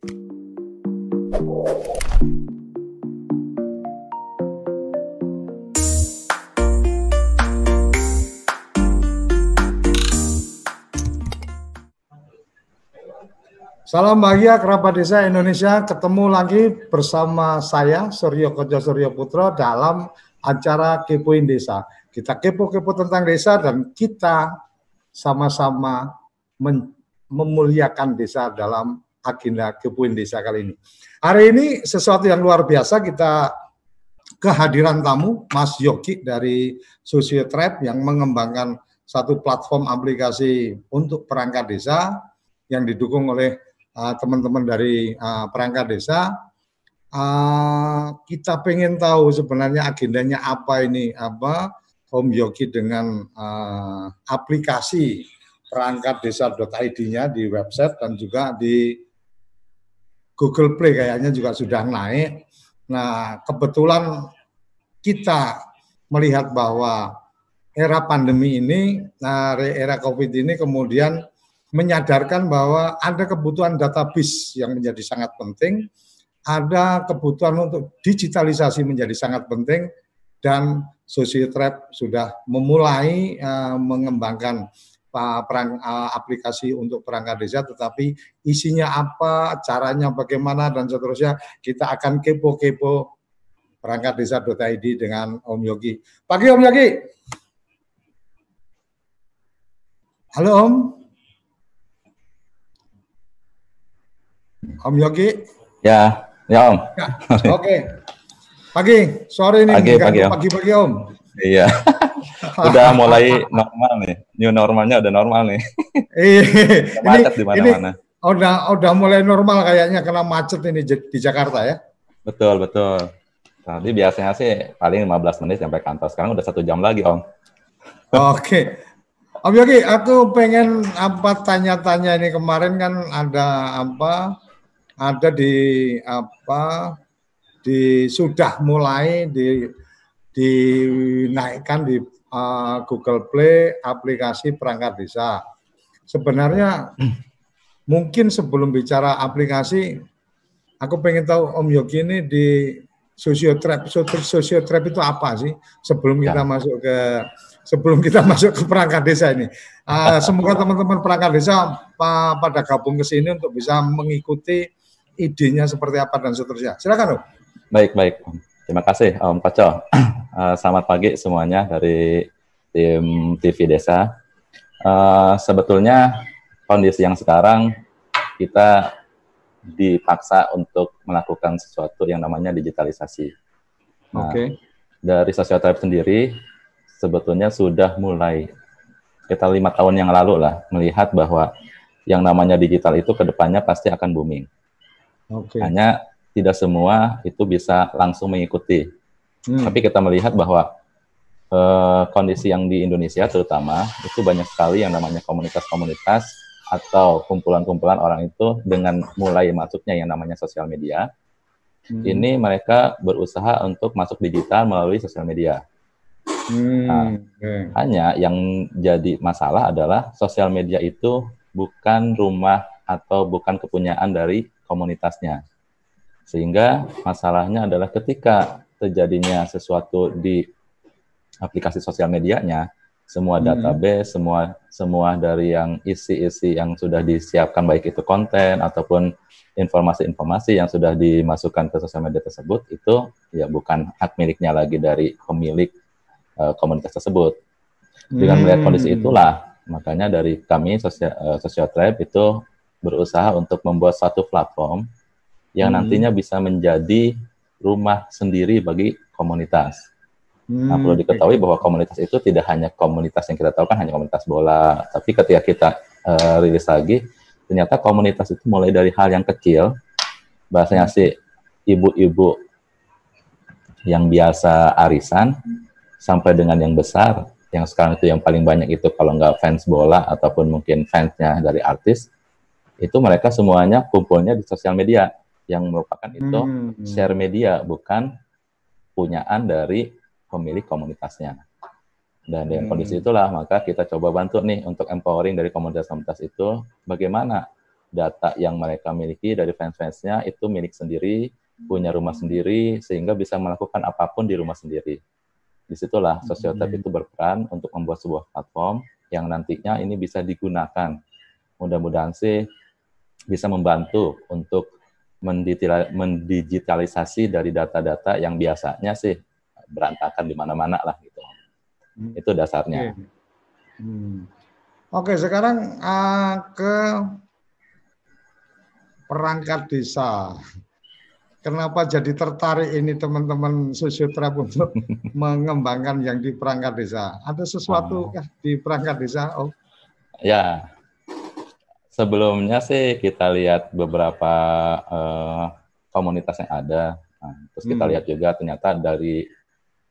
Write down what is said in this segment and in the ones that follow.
Salam bahagia kerabat desa Indonesia ketemu lagi bersama saya Suryo Kojo Suryo Putro dalam acara Kepoin Desa. Kita kepo-kepo tentang desa dan kita sama-sama memuliakan desa dalam agenda Kepoin Desa kali ini. Hari ini sesuatu yang luar biasa kita kehadiran tamu Mas Yogi dari Sosiotrap yang mengembangkan satu platform aplikasi untuk perangkat desa yang didukung oleh Eh, teman-teman uh, dari uh, perangkat desa. Uh, kita pengen tahu sebenarnya agendanya apa ini apa Om Yogi dengan uh, aplikasi perangkat desa.id-nya di website dan juga di Google Play kayaknya juga sudah naik. Nah, kebetulan kita melihat bahwa era pandemi ini, nah, era COVID ini kemudian menyadarkan bahwa ada kebutuhan database yang menjadi sangat penting, ada kebutuhan untuk digitalisasi menjadi sangat penting, dan Sociotrap sudah memulai uh, mengembangkan perang, uh, aplikasi untuk perangkat desa, tetapi isinya apa, caranya bagaimana, dan seterusnya kita akan kepo-kepo perangkat desa.id dengan Om Yogi. Pagi Om Yogi. Halo Om. Om Yogi? Ya, ya Om. Ya, Oke. Okay. Pagi, sore ini pagi, pagi, pagi, pagi Om. Iya. udah mulai normal nih. New normalnya udah normal nih. Iya. macet di mana-mana. Udah udah mulai normal kayaknya kena macet ini di Jakarta ya. Betul, betul. Tadi biasanya sih paling 15 menit sampai kantor. Sekarang udah satu jam lagi, Om. Oke. Om Yogi, aku pengen apa tanya-tanya ini kemarin kan ada apa ada di apa di sudah mulai di dinaikkan di uh, Google Play aplikasi perangkat desa. Sebenarnya mungkin sebelum bicara aplikasi, aku pengen tahu Om Yogi ini di Sosiotrap, Sosiotrap itu apa sih? Sebelum kita ya. masuk ke sebelum kita masuk ke perangkat desa ini. Uh, semoga teman-teman perangkat desa pada gabung ke sini untuk bisa mengikuti idenya seperti apa dan seterusnya. Silakan Om. Baik, baik. Terima kasih Om Koco. Uh, selamat pagi semuanya dari tim TV Desa. Uh, sebetulnya kondisi yang sekarang kita dipaksa untuk melakukan sesuatu yang namanya digitalisasi. Nah, Oke. Okay. Dari Sosiotype sendiri sebetulnya sudah mulai kita lima tahun yang lalu lah melihat bahwa yang namanya digital itu ke depannya pasti akan booming. Okay. Hanya tidak semua itu bisa langsung mengikuti. Hmm. Tapi kita melihat bahwa uh, kondisi yang di Indonesia terutama itu banyak sekali yang namanya komunitas-komunitas atau kumpulan-kumpulan orang itu dengan mulai masuknya yang namanya sosial media. Hmm. Ini mereka berusaha untuk masuk digital melalui sosial media. Hmm. Nah, okay. Hanya yang jadi masalah adalah sosial media itu bukan rumah atau bukan kepunyaan dari komunitasnya. Sehingga masalahnya adalah ketika terjadinya sesuatu di aplikasi sosial medianya, semua hmm. database, semua semua dari yang isi-isi yang sudah disiapkan baik itu konten ataupun informasi-informasi yang sudah dimasukkan ke sosial media tersebut itu ya bukan hak miliknya lagi dari pemilik uh, komunitas tersebut. Dengan melihat kondisi hmm. itulah makanya dari kami sosial uh, social tribe itu berusaha untuk membuat satu platform yang hmm. nantinya bisa menjadi rumah sendiri bagi komunitas. Hmm. Nah, perlu diketahui bahwa komunitas itu tidak hanya komunitas yang kita tahu kan hanya komunitas bola, tapi ketika kita uh, rilis lagi, ternyata komunitas itu mulai dari hal yang kecil, bahasanya sih ibu-ibu yang biasa arisan, sampai dengan yang besar, yang sekarang itu yang paling banyak itu kalau nggak fans bola ataupun mungkin fansnya dari artis, itu mereka semuanya kumpulnya di sosial media yang merupakan itu hmm. share media bukan punyaan dari pemilik komunitasnya. Dan dengan hmm. kondisi itulah maka kita coba bantu nih untuk empowering dari komunitas-komunitas itu bagaimana data yang mereka miliki dari fans-fansnya itu milik sendiri, punya rumah sendiri, sehingga bisa melakukan apa pun di rumah sendiri. Di situlah Sociotap itu berperan untuk membuat sebuah platform yang nantinya ini bisa digunakan. Mudah-mudahan sih bisa membantu untuk mendigitalisasi dari data-data yang biasanya sih berantakan di mana-mana lah gitu. Hmm. Itu dasarnya. Oke, hmm. Oke sekarang uh, ke perangkat desa. Kenapa jadi tertarik ini teman-teman sosiotrap untuk mengembangkan yang di perangkat desa? Ada sesuatu oh. di perangkat desa? Oh. Ya, sebelumnya sih kita lihat beberapa uh, komunitas yang ada. Nah, terus kita hmm. lihat juga ternyata dari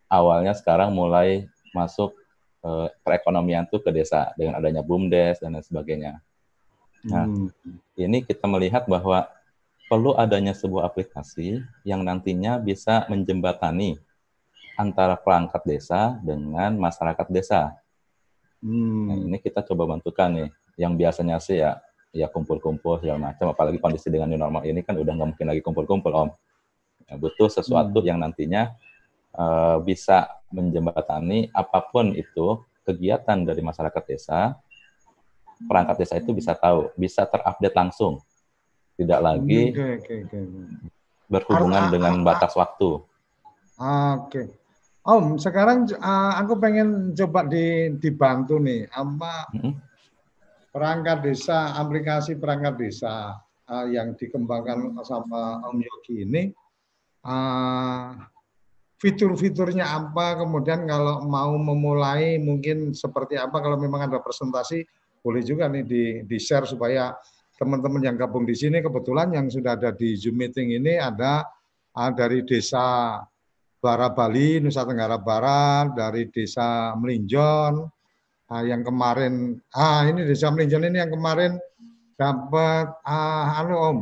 awalnya sekarang mulai masuk uh, perekonomian tuh ke desa dengan adanya bumdes dan lain sebagainya. Nah, hmm. ini kita melihat bahwa perlu adanya sebuah aplikasi yang nantinya bisa menjembatani antara perangkat desa dengan masyarakat desa. Hmm. Nah, ini kita coba bantukan nih. Yang biasanya sih ya ya kumpul-kumpul segala macam. Apalagi kondisi dengan new normal ini kan udah nggak mungkin lagi kumpul-kumpul om. Ya, butuh sesuatu hmm. yang nantinya uh, bisa menjembatani apa pun itu kegiatan dari masyarakat desa perangkat desa itu bisa tahu, bisa terupdate langsung, tidak lagi okay, okay, okay. berhubungan Ar dengan batas waktu. Oke, okay. Om. Sekarang uh, aku pengen coba di, dibantu nih, apa -hmm. Perangkat desa, aplikasi perangkat desa uh, yang dikembangkan sama Om Yogi ini. Uh, fitur-fiturnya apa, kemudian kalau mau memulai mungkin seperti apa, kalau memang ada presentasi boleh juga nih di, di share supaya teman-teman yang gabung di sini kebetulan yang sudah ada di Zoom meeting ini ada uh, dari desa Bara Bali, Nusa Tenggara Barat, dari desa Melinjon, uh, yang kemarin, ah ini desa Melinjon ini yang kemarin dapat, uh, anu Om,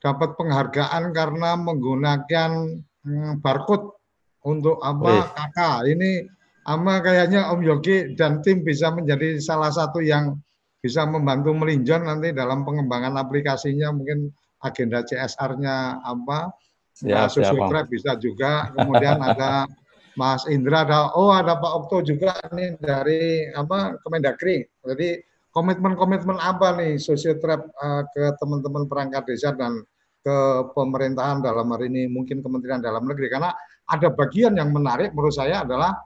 dapat penghargaan karena menggunakan um, barcode untuk apa kakak. Ini ama kayaknya Om Yogi dan tim bisa menjadi salah satu yang bisa membantu melinjon nanti dalam pengembangan aplikasinya. Mungkin agenda CSR-nya apa ya, Susutrap bisa juga. Kemudian ada Mas Indra ada oh ada Pak Okto juga nih dari apa Kemendagri. Jadi komitmen-komitmen apa nih Sosiotrap uh, ke teman-teman perangkat desa dan ke pemerintahan dalam hari ini mungkin Kementerian Dalam Negeri? Karena ada bagian yang menarik menurut saya adalah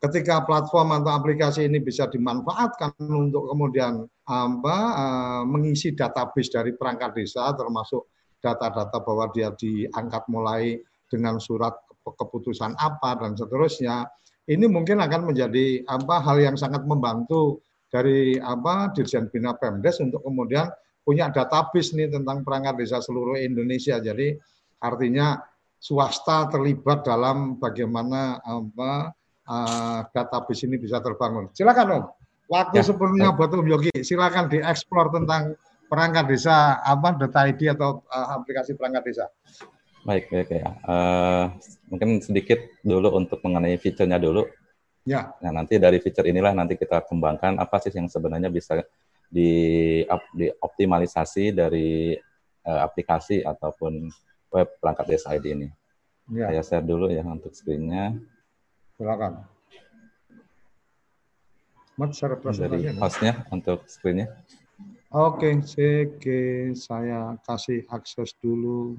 ketika platform atau aplikasi ini bisa dimanfaatkan untuk kemudian apa uh, mengisi database dari perangkat desa termasuk data-data bahwa dia diangkat mulai dengan surat keputusan apa dan seterusnya ini mungkin akan menjadi apa hal yang sangat membantu dari apa Dirjen Bina Pemdes untuk kemudian punya database nih tentang perangkat desa seluruh Indonesia jadi artinya swasta terlibat dalam bagaimana apa uh, database ini bisa terbangun. Silakan Om. Waktu ya. sepenuhnya buat Om Yogi. Silakan dieksplor tentang perangkat desa apa data ID atau uh, aplikasi perangkat desa. Baik, baik ya. Uh, mungkin sedikit dulu untuk mengenai fiturnya dulu. Ya. Nah, nanti dari fitur inilah nanti kita kembangkan apa sih yang sebenarnya bisa di dioptimalisasi dari uh, aplikasi ataupun web perangkat desa ID ini. Ya. Saya share dulu ya untuk screen-nya. Silakan. Mat share presentasinya. Dari hostnya untuk screen-nya. Oke, CG saya kasih akses dulu.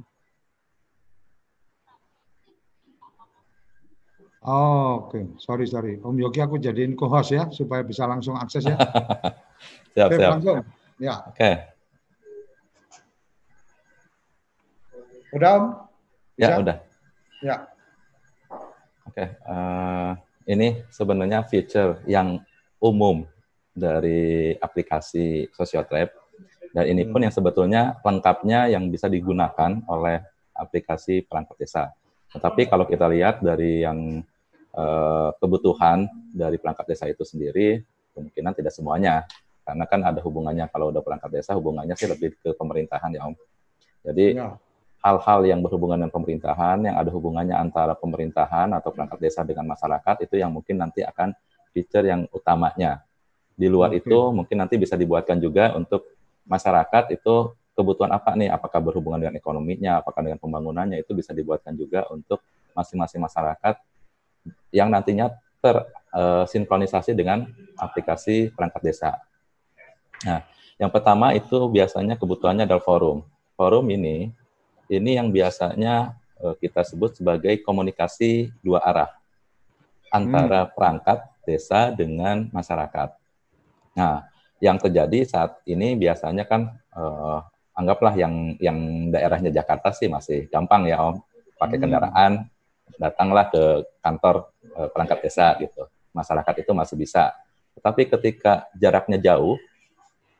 Oh, Oke, okay. sorry sorry. Om Yogi aku jadiin co-host ya supaya bisa langsung akses ya. siap Oke, siap. Langsung. Ya. Oke. Okay. Udah Om? Ya, bisa? Ya udah. Ya. Oke, okay, uh, eh, ini sebenarnya feature yang umum dari aplikasi Sociotrap dan ini pun hmm. yang sebetulnya lengkapnya yang bisa digunakan oleh aplikasi perangkat desa. Tetapi kalau kita lihat dari yang uh, kebutuhan dari perangkat desa itu sendiri, kemungkinan tidak semuanya, karena kan ada hubungannya kalau udah perangkat desa hubungannya sih lebih ke pemerintahan ya Om. Jadi ya hal-hal yang berhubungan dengan pemerintahan, yang ada hubungannya antara pemerintahan atau perangkat desa dengan masyarakat, itu yang mungkin nanti akan feature yang utamanya. Di luar okay. itu mungkin nanti bisa dibuatkan juga untuk masyarakat itu kebutuhan apa nih? Apakah berhubungan dengan ekonominya, apakah dengan pembangunannya itu bisa dibuatkan juga untuk masing-masing masyarakat yang nantinya tersinkronisasi dengan aplikasi perangkat desa. Nah, yang pertama itu biasanya kebutuhannya adalah forum. Forum ini ini yang biasanya uh, kita sebut sebagai komunikasi dua arah antara hmm. perangkat desa dengan masyarakat. Nah, yang terjadi saat ini biasanya kan uh, anggaplah yang yang daerahnya Jakarta sih masih gampang ya Om, pakai hmm. Datanglah ke kantor uh, perangkat desa gitu. Masyarakat itu masih bisa. Tetapi ketika jaraknya jauh,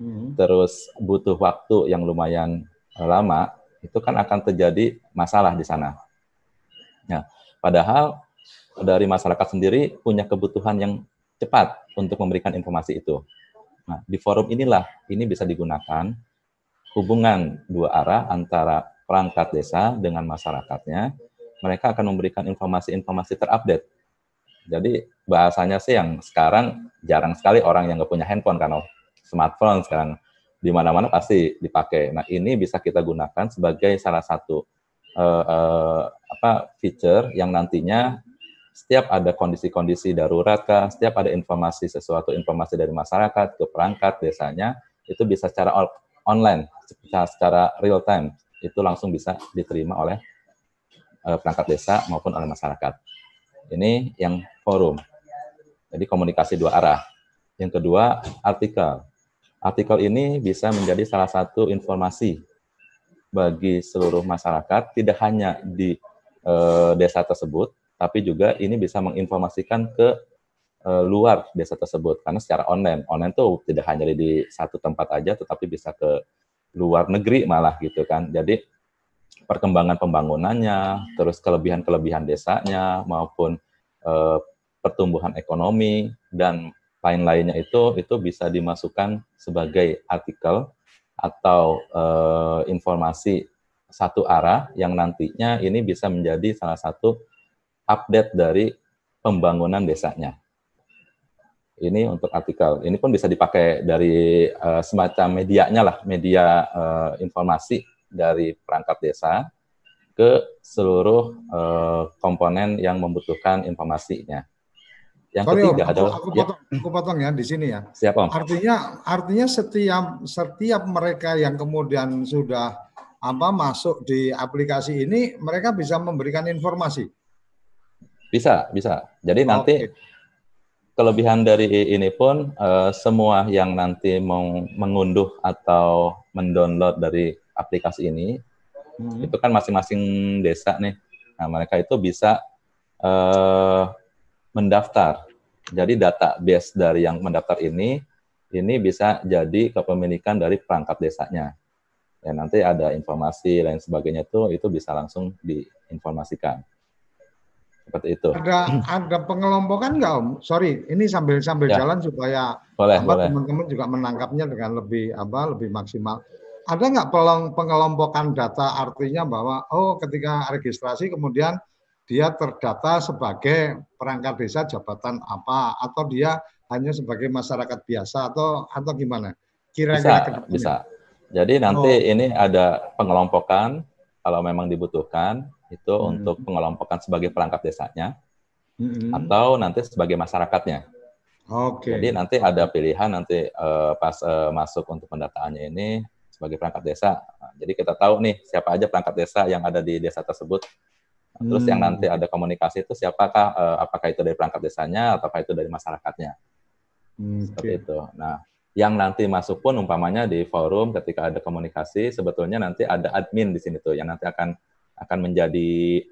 hmm. terus butuh waktu yang lumayan lama, itu kan akan terjadi masalah di sana. Ya, padahal dari masyarakat sendiri punya kebutuhan yang cepat untuk memberikan informasi itu. Nah, di forum inilah ini bisa digunakan hubungan dua arah antara perangkat desa dengan masyarakatnya. Mereka akan memberikan informasi-informasi terupdate. Jadi bahasanya sih yang sekarang jarang sekali orang yang nggak punya handphone kan, smartphone sekarang di mana-mana pasti dipakai. Nah, ini bisa kita gunakan sebagai salah satu uh, uh, apa feature yang nantinya setiap ada kondisi-kondisi darurat kah, setiap ada informasi sesuatu informasi dari masyarakat ke perangkat desanya itu bisa secara online, secara, secara real time itu langsung bisa diterima oleh perangkat desa maupun oleh masyarakat. Ini yang forum. Jadi komunikasi dua arah. Yang kedua, artikel Artikel ini bisa menjadi salah satu informasi bagi seluruh masyarakat, tidak hanya di e, desa tersebut, tapi juga ini bisa menginformasikan ke e, luar desa tersebut karena secara online. Online tuh tidak hanya di satu tempat aja, tetapi bisa ke luar negeri malah gitu kan. Jadi perkembangan pembangunannya, terus kelebihan-kelebihan desanya maupun e, pertumbuhan ekonomi dan lain-lainnya itu itu bisa dimasukkan sebagai artikel atau uh, informasi satu arah yang nantinya ini bisa menjadi salah satu update dari pembangunan desanya. Ini untuk artikel. Ini pun bisa dipakai dari uh, semacam medianya lah, media uh, informasi dari perangkat desa ke seluruh uh, komponen yang membutuhkan informasinya. Yang Sorry, ketiga om, adalah aku, aku, ya. potong, aku potong ya di sini ya. Siap om. Artinya artinya setiap setiap mereka yang kemudian sudah apa masuk di aplikasi ini mereka bisa memberikan informasi. Bisa, bisa. Jadi nanti okay. kelebihan dari ini pun uh, semua yang nanti mau mengunduh atau mendownload dari aplikasi ini hmm. itu kan masing-masing desa nih. Nah, mereka itu bisa uh, mendaftar. Jadi database dari yang mendaftar ini ini bisa jadi kepemilikan dari perangkat desanya. Ya nanti ada informasi lain sebagainya itu itu bisa langsung diinformasikan. Seperti itu. Ada ada pengelompokan nggak Om? Sorry, ini sambil sambil ya. jalan supaya teman-teman juga menangkapnya dengan lebih apa lebih maksimal. Ada nggak pengelompokan data artinya bahwa oh ketika registrasi kemudian dia terdata sebagai perangkat desa jabatan apa atau dia hanya sebagai masyarakat biasa atau atau gimana? Kira-kira bisa, bisa. Jadi nanti oh. ini ada pengelompokan kalau memang dibutuhkan itu hmm. untuk pengelompokan sebagai perangkat desanya hmm. atau nanti sebagai masyarakatnya. Oke. Okay. Jadi nanti ada pilihan nanti uh, pas uh, masuk untuk pendataannya ini sebagai perangkat desa. Nah, jadi kita tahu nih siapa aja perangkat desa yang ada di desa tersebut Terus hmm. yang nanti ada komunikasi itu siapakah, uh, apakah itu dari perangkat desanya, ataukah itu dari masyarakatnya. Hmm, Seperti itu. Nah, yang nanti masuk pun umpamanya di forum ketika ada komunikasi, sebetulnya nanti ada admin di sini tuh, yang nanti akan akan menjadi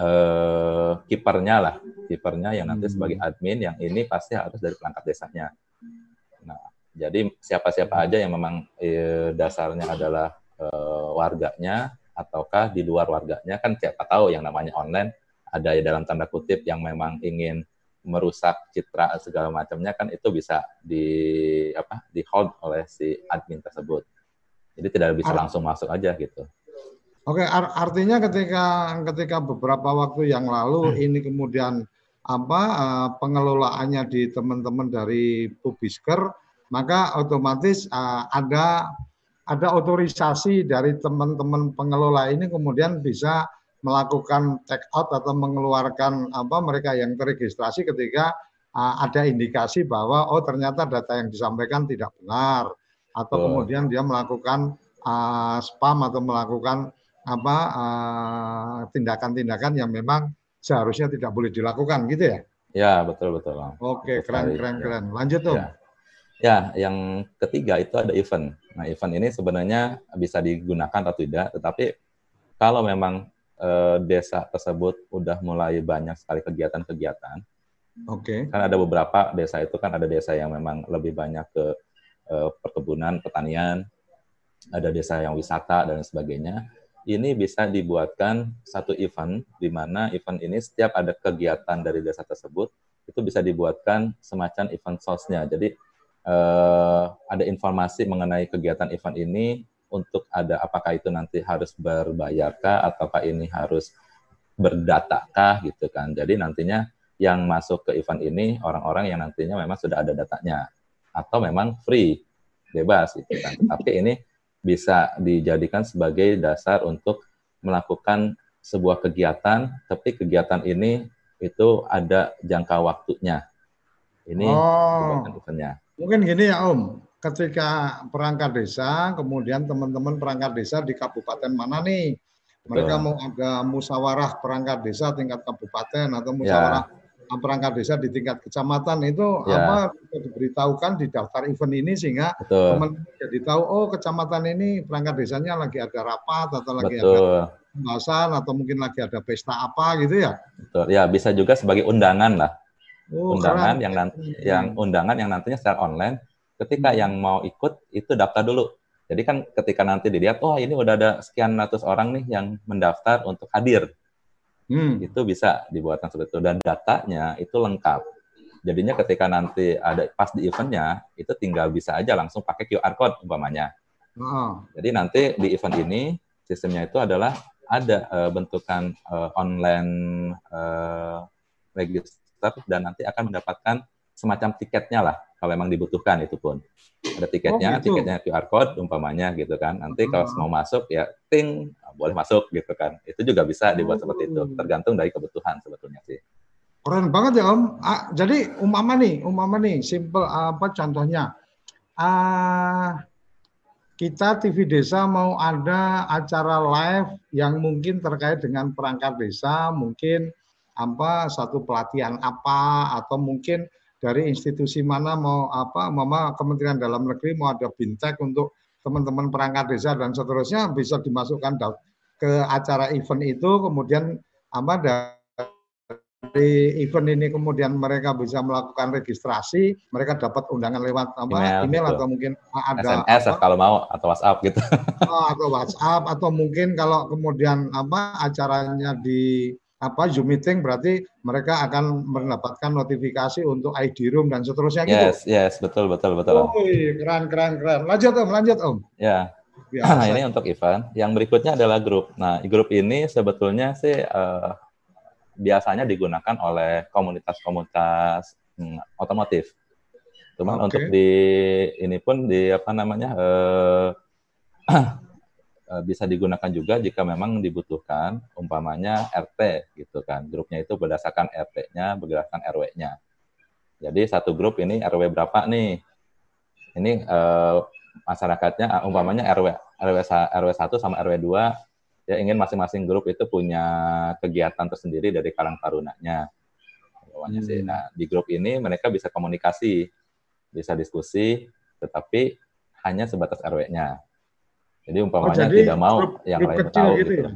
uh, kipernya lah, kipernya yang nanti hmm. sebagai admin, yang ini pasti harus dari perangkat desanya. Nah, jadi siapa-siapa aja yang memang eh, dasarnya adalah uh, warganya, ataukah di luar warganya kan siapa tahu yang namanya online ada ya dalam tanda kutip yang memang ingin merusak citra segala macamnya kan itu bisa di apa di hold oleh si admin tersebut. Jadi tidak bisa langsung masuk aja gitu. Oke, artinya ketika ketika beberapa waktu yang lalu hmm. ini kemudian apa uh, pengelolaannya di teman-teman dari Pubisker maka otomatis uh, ada ada otorisasi dari teman-teman pengelola ini kemudian bisa melakukan check out atau mengeluarkan apa mereka yang terregistrasi ketika uh, ada indikasi bahwa oh ternyata data yang disampaikan tidak benar atau oh. kemudian dia melakukan uh, spam atau melakukan apa tindakan-tindakan uh, yang memang seharusnya tidak boleh dilakukan gitu ya? Ya betul betul. Oke keren keren ya. keren. Lanjut tuh. Ya. Ya yang ketiga itu ada event. Nah event ini sebenarnya bisa digunakan atau tidak, tetapi kalau memang e, desa tersebut udah mulai banyak sekali kegiatan-kegiatan, Oke. Okay. Kan ada beberapa desa itu kan ada desa yang memang lebih banyak ke e, perkebunan, pertanian, ada desa yang wisata dan sebagainya ini bisa dibuatkan satu event di mana event ini setiap ada kegiatan dari desa tersebut itu bisa dibuatkan semacam event source-nya. Jadi eh, ada informasi mengenai kegiatan event ini untuk ada apakah itu nanti harus berbayarkah ataukah ini harus berdatakah gitu kan. Jadi nantinya yang masuk ke event ini orang-orang yang nantinya memang sudah ada datanya atau memang free bebas gitu kan. Tapi ini bisa dijadikan sebagai dasar untuk melakukan sebuah kegiatan, tapi kegiatan ini itu ada jangka waktunya. Ini oh, Mungkin gini ya Om, ketika perangkat desa, kemudian teman-teman perangkat desa di kabupaten mana nih? Mereka Betul. mau ada musyawarah perangkat desa tingkat kabupaten atau ya. musyawarah ya perangkat desa di tingkat kecamatan itu ya. apa diberitahukan di daftar event ini sehingga teman jadi tahu oh kecamatan ini perangkat desanya lagi ada rapat atau lagi Betul. ada pembahasan atau mungkin lagi ada pesta apa gitu ya. Betul. Ya, bisa juga sebagai undangan lah. Oh, undangan keren. yang nanti yang undangan yang nantinya secara online ketika hmm. yang mau ikut itu daftar dulu. Jadi kan ketika nanti dilihat oh ini udah ada sekian ratus orang nih yang mendaftar untuk hadir hmm. itu bisa dibuatkan seperti itu dan datanya itu lengkap. Jadinya ketika nanti ada pas di eventnya itu tinggal bisa aja langsung pakai QR code umpamanya. Oh. Jadi nanti di event ini sistemnya itu adalah ada uh, bentukan uh, online uh, register dan nanti akan mendapatkan semacam tiketnya lah kalau memang dibutuhkan itu pun ada tiketnya, oh, gitu. tiketnya QR code umpamanya gitu kan. Nanti hmm. kalau mau masuk ya ting boleh masuk gitu kan. Itu juga bisa dibuat oh. seperti itu, oh. tergantung dari kebutuhan sebetulnya sih. Keren banget ya Om. Ah, jadi umpama nih, umpama nih, simple apa contohnya? Ah, kita TV Desa mau ada acara live yang mungkin terkait dengan perangkat desa, mungkin apa satu pelatihan apa atau mungkin dari institusi mana mau apa mama Kementerian Dalam Negeri mau ada bintek untuk teman-teman perangkat desa dan seterusnya bisa dimasukkan ke acara event itu kemudian apa dari event ini kemudian mereka bisa melakukan registrasi mereka dapat undangan lewat apa email, email atau mungkin ada SMS apa, kalau mau atau WhatsApp gitu. Oh, atau WhatsApp atau mungkin kalau kemudian apa acaranya di apa Zoom meeting berarti mereka akan mendapatkan notifikasi untuk ID room dan seterusnya gitu. Yes, yes, betul betul betul. Oh, keren keren keren. Lanjut Om, lanjut Om. Ya. Nah, ini untuk event. Yang berikutnya adalah grup. Nah, grup ini sebetulnya sih uh, biasanya digunakan oleh komunitas-komunitas hmm, otomotif. Cuman okay. untuk di ini pun di apa namanya uh, bisa digunakan juga jika memang dibutuhkan umpamanya RT gitu kan. Grupnya itu berdasarkan RT-nya berdasarkan RW-nya jadi satu grup ini RW berapa nih? Ini uh, masyarakatnya uh, umpamanya RW RW RW 1 sama RW 2 ya ingin masing-masing grup itu punya kegiatan tersendiri dari Karang Tarunanya. Hmm. sih. Nah di grup ini mereka bisa komunikasi bisa diskusi tetapi hanya sebatas RW-nya jadi umpamanya oh, jadi tidak mau grup, yang grup lain tahu gitu. gitu. Ya?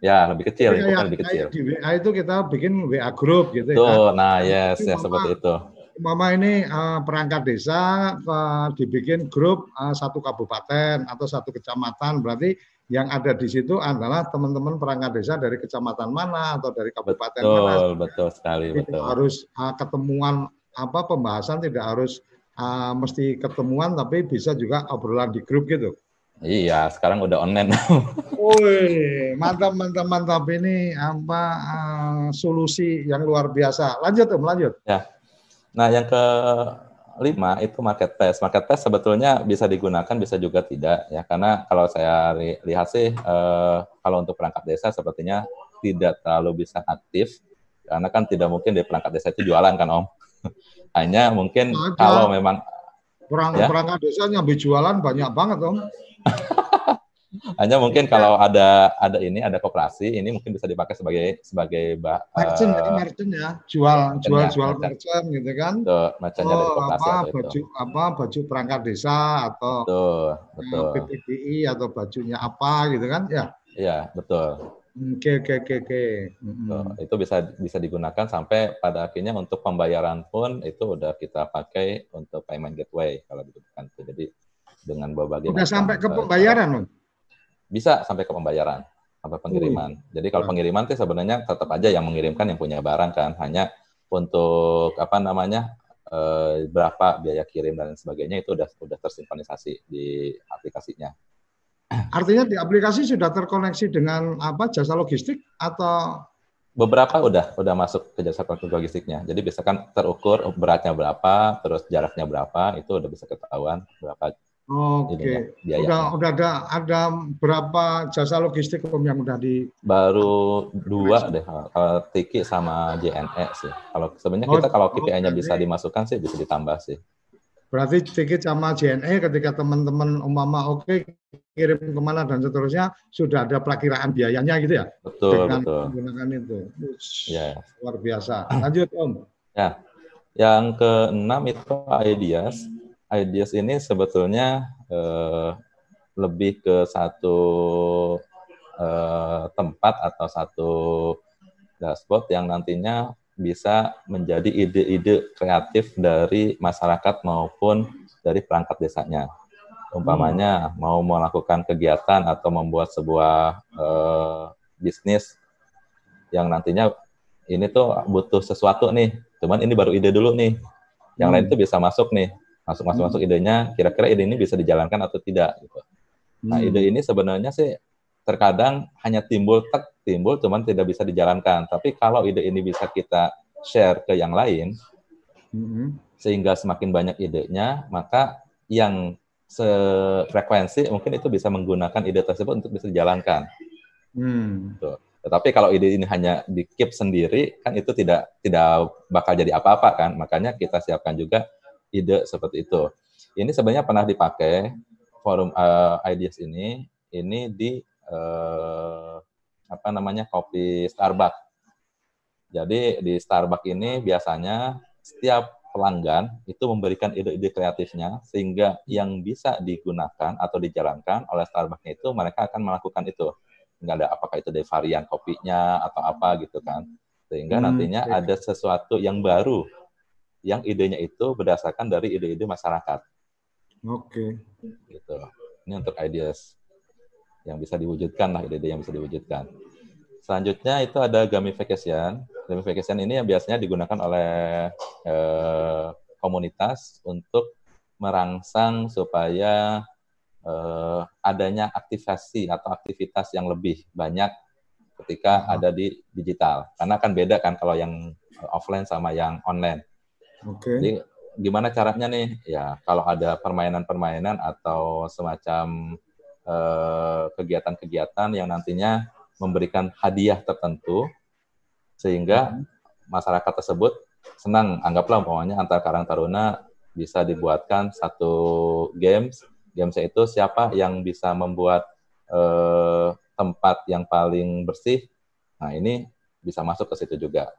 ya lebih kecil, ya, ya, lebih kecil. Di WA itu kita bikin WA grup gitu. Tuh, ya. Nah, yes, ya seperti itu. Mama ini uh, perangkat desa uh, dibikin grup uh, satu kabupaten atau satu kecamatan, berarti yang ada di situ adalah teman-teman perangkat desa dari kecamatan mana atau dari kabupaten betul, mana. Betul, betul sekali, Jadi betul. Harus uh, ketemuan apa pembahasan tidak harus uh, mesti ketemuan tapi bisa juga obrolan di grup gitu. Iya, sekarang udah online. Woi, mantap, mantap, mantap. Ini apa uh, solusi yang luar biasa. Lanjut, Om, lanjut. Ya. Nah, yang ke lima itu marketplace. Marketplace sebetulnya bisa digunakan, bisa juga tidak ya. Karena kalau saya li lihat sih, eh, kalau untuk perangkat desa sepertinya tidak terlalu bisa aktif, karena kan tidak mungkin di perangkat desa itu jualan kan Om. Hanya mungkin Ada. kalau memang perang ya? perangkat desa nyambi jualan banyak banget Om. Hanya mungkin kalau ada ada ini ada koperasi ini mungkin bisa dipakai sebagai sebagai bah, merchant, uh, merchant ya, jual jual ya, jual merchant. merchant gitu kan. Tuh, merchantnya oh, dari koperasi apa baju itu. apa baju perangkat desa atau betul, betul. PPDI atau bajunya apa gitu kan ya. Iya, betul. Oke oke oke oke. Itu bisa bisa digunakan sampai pada akhirnya untuk pembayaran pun itu udah kita pakai untuk payment gateway kalau dibutuhkan. Jadi dengan berbagai Udah sampai ke pembayaran, Om? bisa sampai ke pembayaran sampai pengiriman. Uh. Jadi kalau pengiriman itu sebenarnya tetap aja yang mengirimkan yang punya barang kan, hanya untuk apa namanya eh, berapa biaya kirim dan sebagainya itu udah sudah tersinkronisasi di aplikasinya. Artinya di aplikasi sudah terkoneksi dengan apa jasa logistik atau beberapa udah udah masuk ke jasa logistiknya. Jadi bisa kan terukur beratnya berapa, terus jaraknya berapa, itu udah bisa ketahuan berapa Oke. Okay. Udah udah ada ada berapa jasa logistik om yang udah di baru dua deh kalau Tiki sama JNE sih. Kalau sebenarnya oh, kita kalau KPI-nya bisa dimasukkan sih bisa ditambah sih. Berarti Tiki sama JNE ketika teman-teman umpama oke okay, kirim ke mana dan seterusnya sudah ada perakiraan biayanya gitu ya? Betul dengan betul. Menggunakan itu. Ush, yeah. Luar biasa. Lanjut om. Ya. Yang keenam itu ideas ideas ini sebetulnya uh, lebih ke satu uh, tempat atau satu dashboard yang nantinya bisa menjadi ide-ide kreatif dari masyarakat maupun dari perangkat desanya. Umpamanya hmm. mau melakukan kegiatan atau membuat sebuah uh, bisnis yang nantinya ini tuh butuh sesuatu nih, cuman ini baru ide dulu nih. Yang hmm. lain tuh bisa masuk nih masuk masuk masuk idenya kira-kira ide ini bisa dijalankan atau tidak gitu nah hmm. ide ini sebenarnya sih terkadang hanya timbul tek timbul cuman tidak bisa dijalankan tapi kalau ide ini bisa kita share ke yang lain hmm. sehingga semakin banyak idenya maka yang sefrekuensi mungkin itu bisa menggunakan ide tersebut untuk bisa dijalankan hmm. Tuh. Tetapi kalau ide ini hanya di keep sendiri, kan itu tidak tidak bakal jadi apa-apa kan. Makanya kita siapkan juga ide seperti itu. Ini sebenarnya pernah dipakai forum uh, ideas ini ini di uh, apa namanya kopi Starbucks. Jadi di Starbucks ini biasanya setiap pelanggan itu memberikan ide-ide kreatifnya sehingga yang bisa digunakan atau dijalankan oleh Starbucks itu mereka akan melakukan itu. Enggak ada apakah itu dari varian kopinya atau apa gitu kan. Sehingga hmm, nantinya ada sesuatu yang baru yang idenya itu berdasarkan dari ide-ide masyarakat. Oke. Okay. Gitu. Ini untuk ideas yang bisa diwujudkan lah ide-ide yang bisa diwujudkan. Selanjutnya itu ada gamification. Gamification ini yang biasanya digunakan oleh eh, komunitas untuk merangsang supaya eh, adanya aktivasi atau aktivitas yang lebih banyak ketika ada di digital. Karena kan beda kan kalau yang offline sama yang online. Oke. Okay. Jadi gimana caranya nih? Ya kalau ada permainan-permainan atau semacam eh, kegiatan-kegiatan yang nantinya memberikan hadiah tertentu sehingga masyarakat tersebut senang anggaplah umpamanya antar Karang Taruna bisa dibuatkan satu games games itu siapa yang bisa membuat uh, tempat yang paling bersih nah ini bisa masuk ke situ juga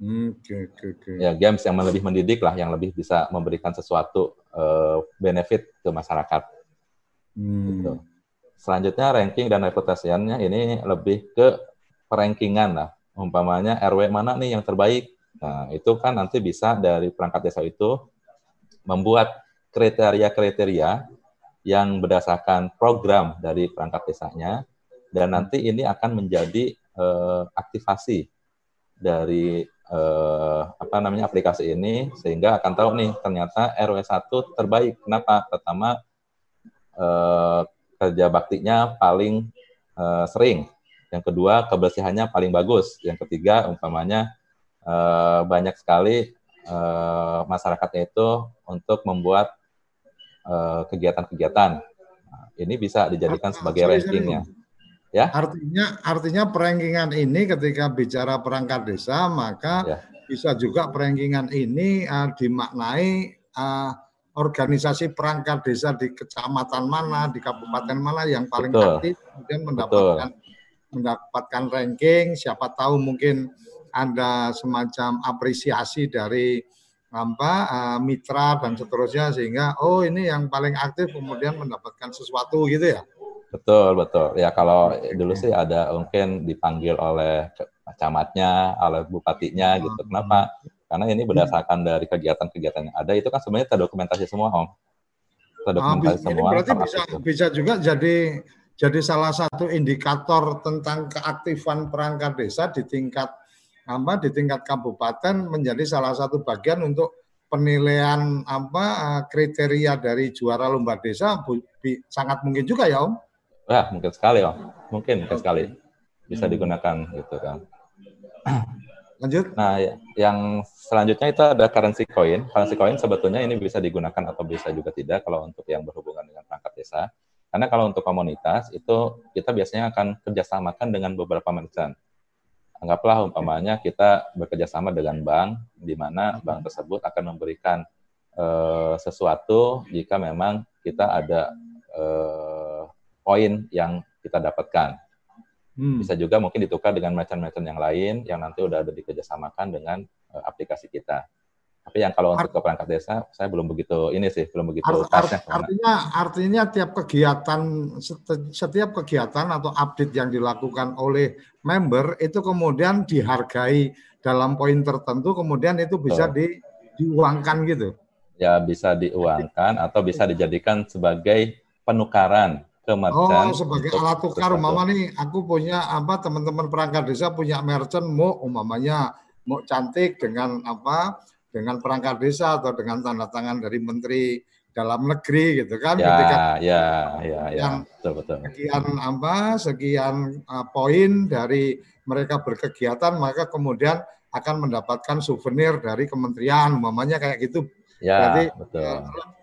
okay, okay, okay. Ya games yang lebih mendidik lah, yang lebih bisa memberikan sesuatu uh, benefit ke masyarakat. Hmm. Gitu. Selanjutnya ranking dan reputasiannya ini lebih ke perankingan lah. Umpamanya RW mana nih yang terbaik. Nah itu kan nanti bisa dari perangkat desa itu membuat kriteria-kriteria yang berdasarkan program dari perangkat desanya dan nanti ini akan menjadi uh, aktivasi dari eh, apa namanya aplikasi ini sehingga akan tahu nih ternyata RW 1 terbaik. Kenapa? Pertama eh, kerja baktinya paling eh, sering. Yang kedua kebersihannya paling bagus. Yang ketiga umpamanya eh, banyak sekali uh, masyarakatnya itu untuk membuat kegiatan kegiatan-kegiatan. Nah, ini bisa dijadikan sebagai rankingnya. Ya. Artinya artinya perankingan ini ketika bicara perangkat desa maka ya. bisa juga perankingan ini uh, dimaknai uh, organisasi perangkat desa di kecamatan mana, di kabupaten mana yang paling Betul. aktif kemudian mendapatkan Betul. mendapatkan ranking, siapa tahu mungkin ada semacam apresiasi dari apa uh, mitra dan seterusnya sehingga oh ini yang paling aktif kemudian mendapatkan sesuatu gitu ya. Betul, betul. Ya kalau dulu sih ada mungkin dipanggil oleh camatnya, oleh bupatinya gitu. Hmm. Kenapa? Karena ini berdasarkan dari kegiatan-kegiatan yang ada itu kan sebenarnya terdokumentasi semua, Om. Terdokumentasi ah, semua. Ini berarti bisa itu. bisa juga jadi jadi salah satu indikator tentang keaktifan perangkat desa di tingkat apa di tingkat kabupaten menjadi salah satu bagian untuk penilaian apa eh, kriteria dari juara lomba desa sangat mungkin juga ya Om. Wah, mungkin sekali, Om. Mungkin, mungkin sekali. Bisa hmm. digunakan gitu kan. Lanjut. Nah, ya, yang selanjutnya itu ada currency coin. Currency coin sebetulnya ini bisa digunakan atau bisa juga tidak kalau untuk yang berhubungan dengan perangkat desa. Karena kalau untuk komunitas itu kita biasanya akan kerjasamakan dengan beberapa merchant. Anggaplah umpamanya kita bekerjasama dengan bank, di mana bank tersebut akan memberikan uh, sesuatu jika memang kita ada uh, poin yang kita dapatkan. Hmm. Bisa juga mungkin ditukar dengan merchant-merchant yang lain yang nanti udah ada dikerjasamakan dengan uh, aplikasi kita. Tapi yang kalau untuk ke perangkat desa, saya belum begitu ini sih, belum begitu art, art, Artinya, artinya tiap kegiatan, setiap kegiatan atau update yang dilakukan oleh member itu kemudian dihargai dalam poin tertentu, kemudian itu bisa di, diuangkan gitu. Ya bisa diuangkan atau bisa dijadikan sebagai penukaran ke merchant. Oh, sebagai alat tukar. mama nih aku punya apa teman-teman perangkat desa punya merchant mau umpamanya mau cantik dengan apa dengan perangkat desa atau dengan tanda tangan dari menteri dalam negeri gitu kan ya, ketika ya ya ya. betul betul. sekian apa sekian uh, poin dari mereka berkegiatan maka kemudian akan mendapatkan souvenir dari kementerian umpamanya kayak gitu. Ya Berarti, betul.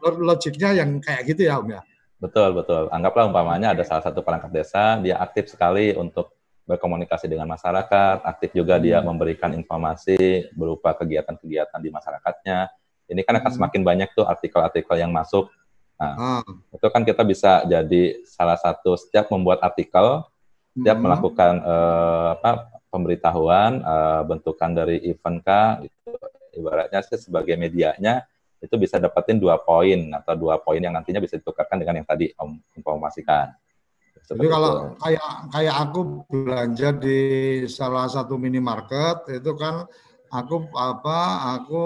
uh, logiknya yang kayak gitu ya om ya Betul, betul. Anggaplah umpamanya ada salah satu perangkat desa, dia aktif sekali untuk berkomunikasi dengan masyarakat, aktif juga hmm. dia memberikan informasi berupa kegiatan-kegiatan di masyarakatnya. Ini kan akan hmm. semakin banyak tuh artikel-artikel yang masuk. Nah, hmm. itu kan kita bisa jadi salah satu setiap membuat artikel, setiap hmm. melakukan uh, apa pemberitahuan, uh, bentukan dari event K, gitu. ibaratnya sih sebagai medianya itu bisa dapetin dua poin atau dua poin yang nantinya bisa ditukarkan dengan yang tadi Om informasikan. Seperti Jadi kalau itu. kayak kayak aku belanja di salah satu minimarket itu kan aku apa aku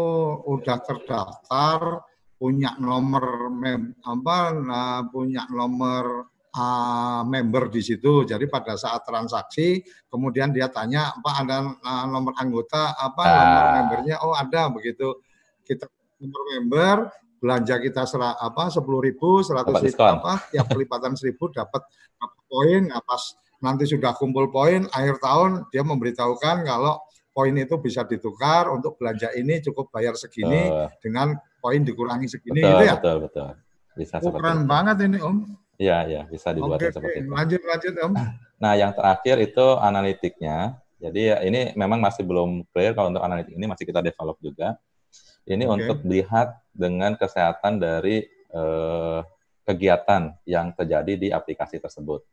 udah terdaftar punya nomor mem, apa nah, punya nomor uh, member di situ. Jadi pada saat transaksi kemudian dia tanya apa ada uh, nomor anggota apa nah. nomor membernya oh ada begitu kita nomor member belanja kita serah, apa sepuluh ribu seratus ribu apa tiap pelipatan seribu dapat poin nah pas nanti sudah kumpul poin akhir tahun dia memberitahukan kalau poin itu bisa ditukar untuk belanja ini cukup bayar segini uh, dengan poin dikurangi segini betul, gitu ya betul betul bisa itu. banget ini om Iya, iya, bisa dibuat Oke, seperti itu. Lanjut, lanjut, Om. Nah, yang terakhir itu analitiknya. Jadi ya, ini memang masih belum clear kalau untuk analitik ini masih kita develop juga. Ini okay. untuk melihat dengan kesehatan dari uh, kegiatan yang terjadi di aplikasi tersebut.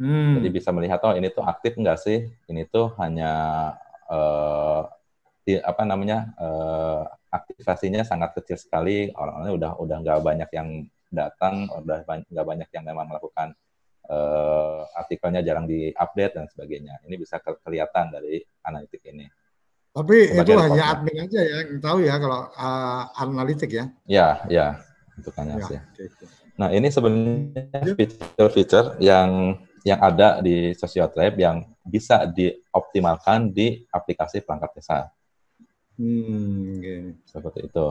Hmm. Jadi bisa melihat oh ini tuh aktif enggak sih? Ini tuh hanya uh, di, apa namanya uh, aktivasinya sangat kecil sekali. Orang-orangnya udah udah nggak banyak yang datang, udah nggak banyak yang memang melakukan uh, artikelnya jarang diupdate dan sebagainya. Ini bisa kelihatan dari analitik ini. Tapi itu hanya admin aja ya yang tahu ya kalau uh, analitik ya. Ya, ya, itu kan ya, ya. Nah, ini sebenarnya fitur-fitur yang yang ada di Social Tribe yang bisa dioptimalkan di aplikasi perangkat desa. Hmm, okay. Seperti itu.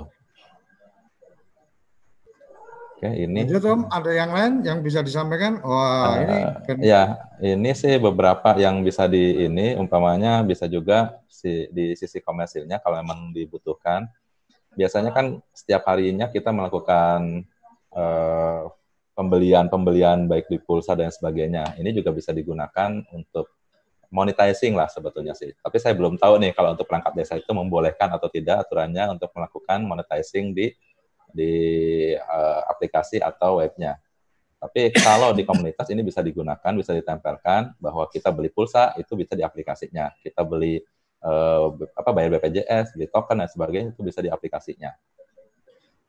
Oke, ini. Lanjut Om, ada yang lain yang bisa disampaikan? Wah, uh, ini kan... ya, ini sih beberapa yang bisa di ini umpamanya bisa juga si di sisi komersilnya kalau memang dibutuhkan biasanya kan setiap harinya kita melakukan uh, pembelian-pembelian baik di pulsa dan sebagainya. Ini juga bisa digunakan untuk monetizing lah sebetulnya sih. Tapi saya belum tahu nih kalau untuk perangkat desa itu membolehkan atau tidak aturannya untuk melakukan monetizing di di uh, aplikasi atau webnya. Tapi kalau di komunitas ini bisa digunakan, bisa ditempelkan bahwa kita beli pulsa itu bisa di aplikasinya. Kita beli uh, apa bayar BPJS, beli token dan sebagainya itu bisa di aplikasinya.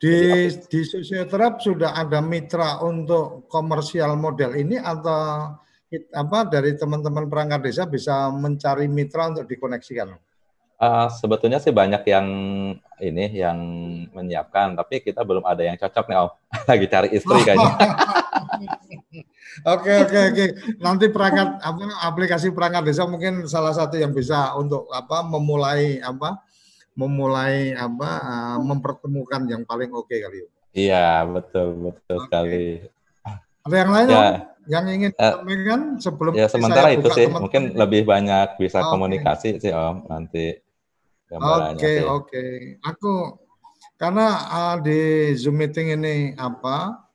Di di Sosioterap sudah ada mitra untuk komersial model ini atau apa dari teman-teman perangkat desa bisa mencari mitra untuk dikoneksikan? Uh, sebetulnya sih banyak yang ini yang menyiapkan, tapi kita belum ada yang cocok nih, Om. Lagi cari istri kayaknya. Oke oke oke. Nanti perangkat apa aplikasi perangkat desa mungkin salah satu yang bisa untuk apa memulai apa memulai apa uh, mempertemukan yang paling oke okay kali. Iya betul betul okay. sekali. Ada yang lain? Ya. Om? yang ingin uh, sampaikan sebelum ya sementara itu sih teman -teman. mungkin lebih banyak bisa okay. komunikasi sih om nanti oke oke okay. aku karena uh, di zoom meeting ini apa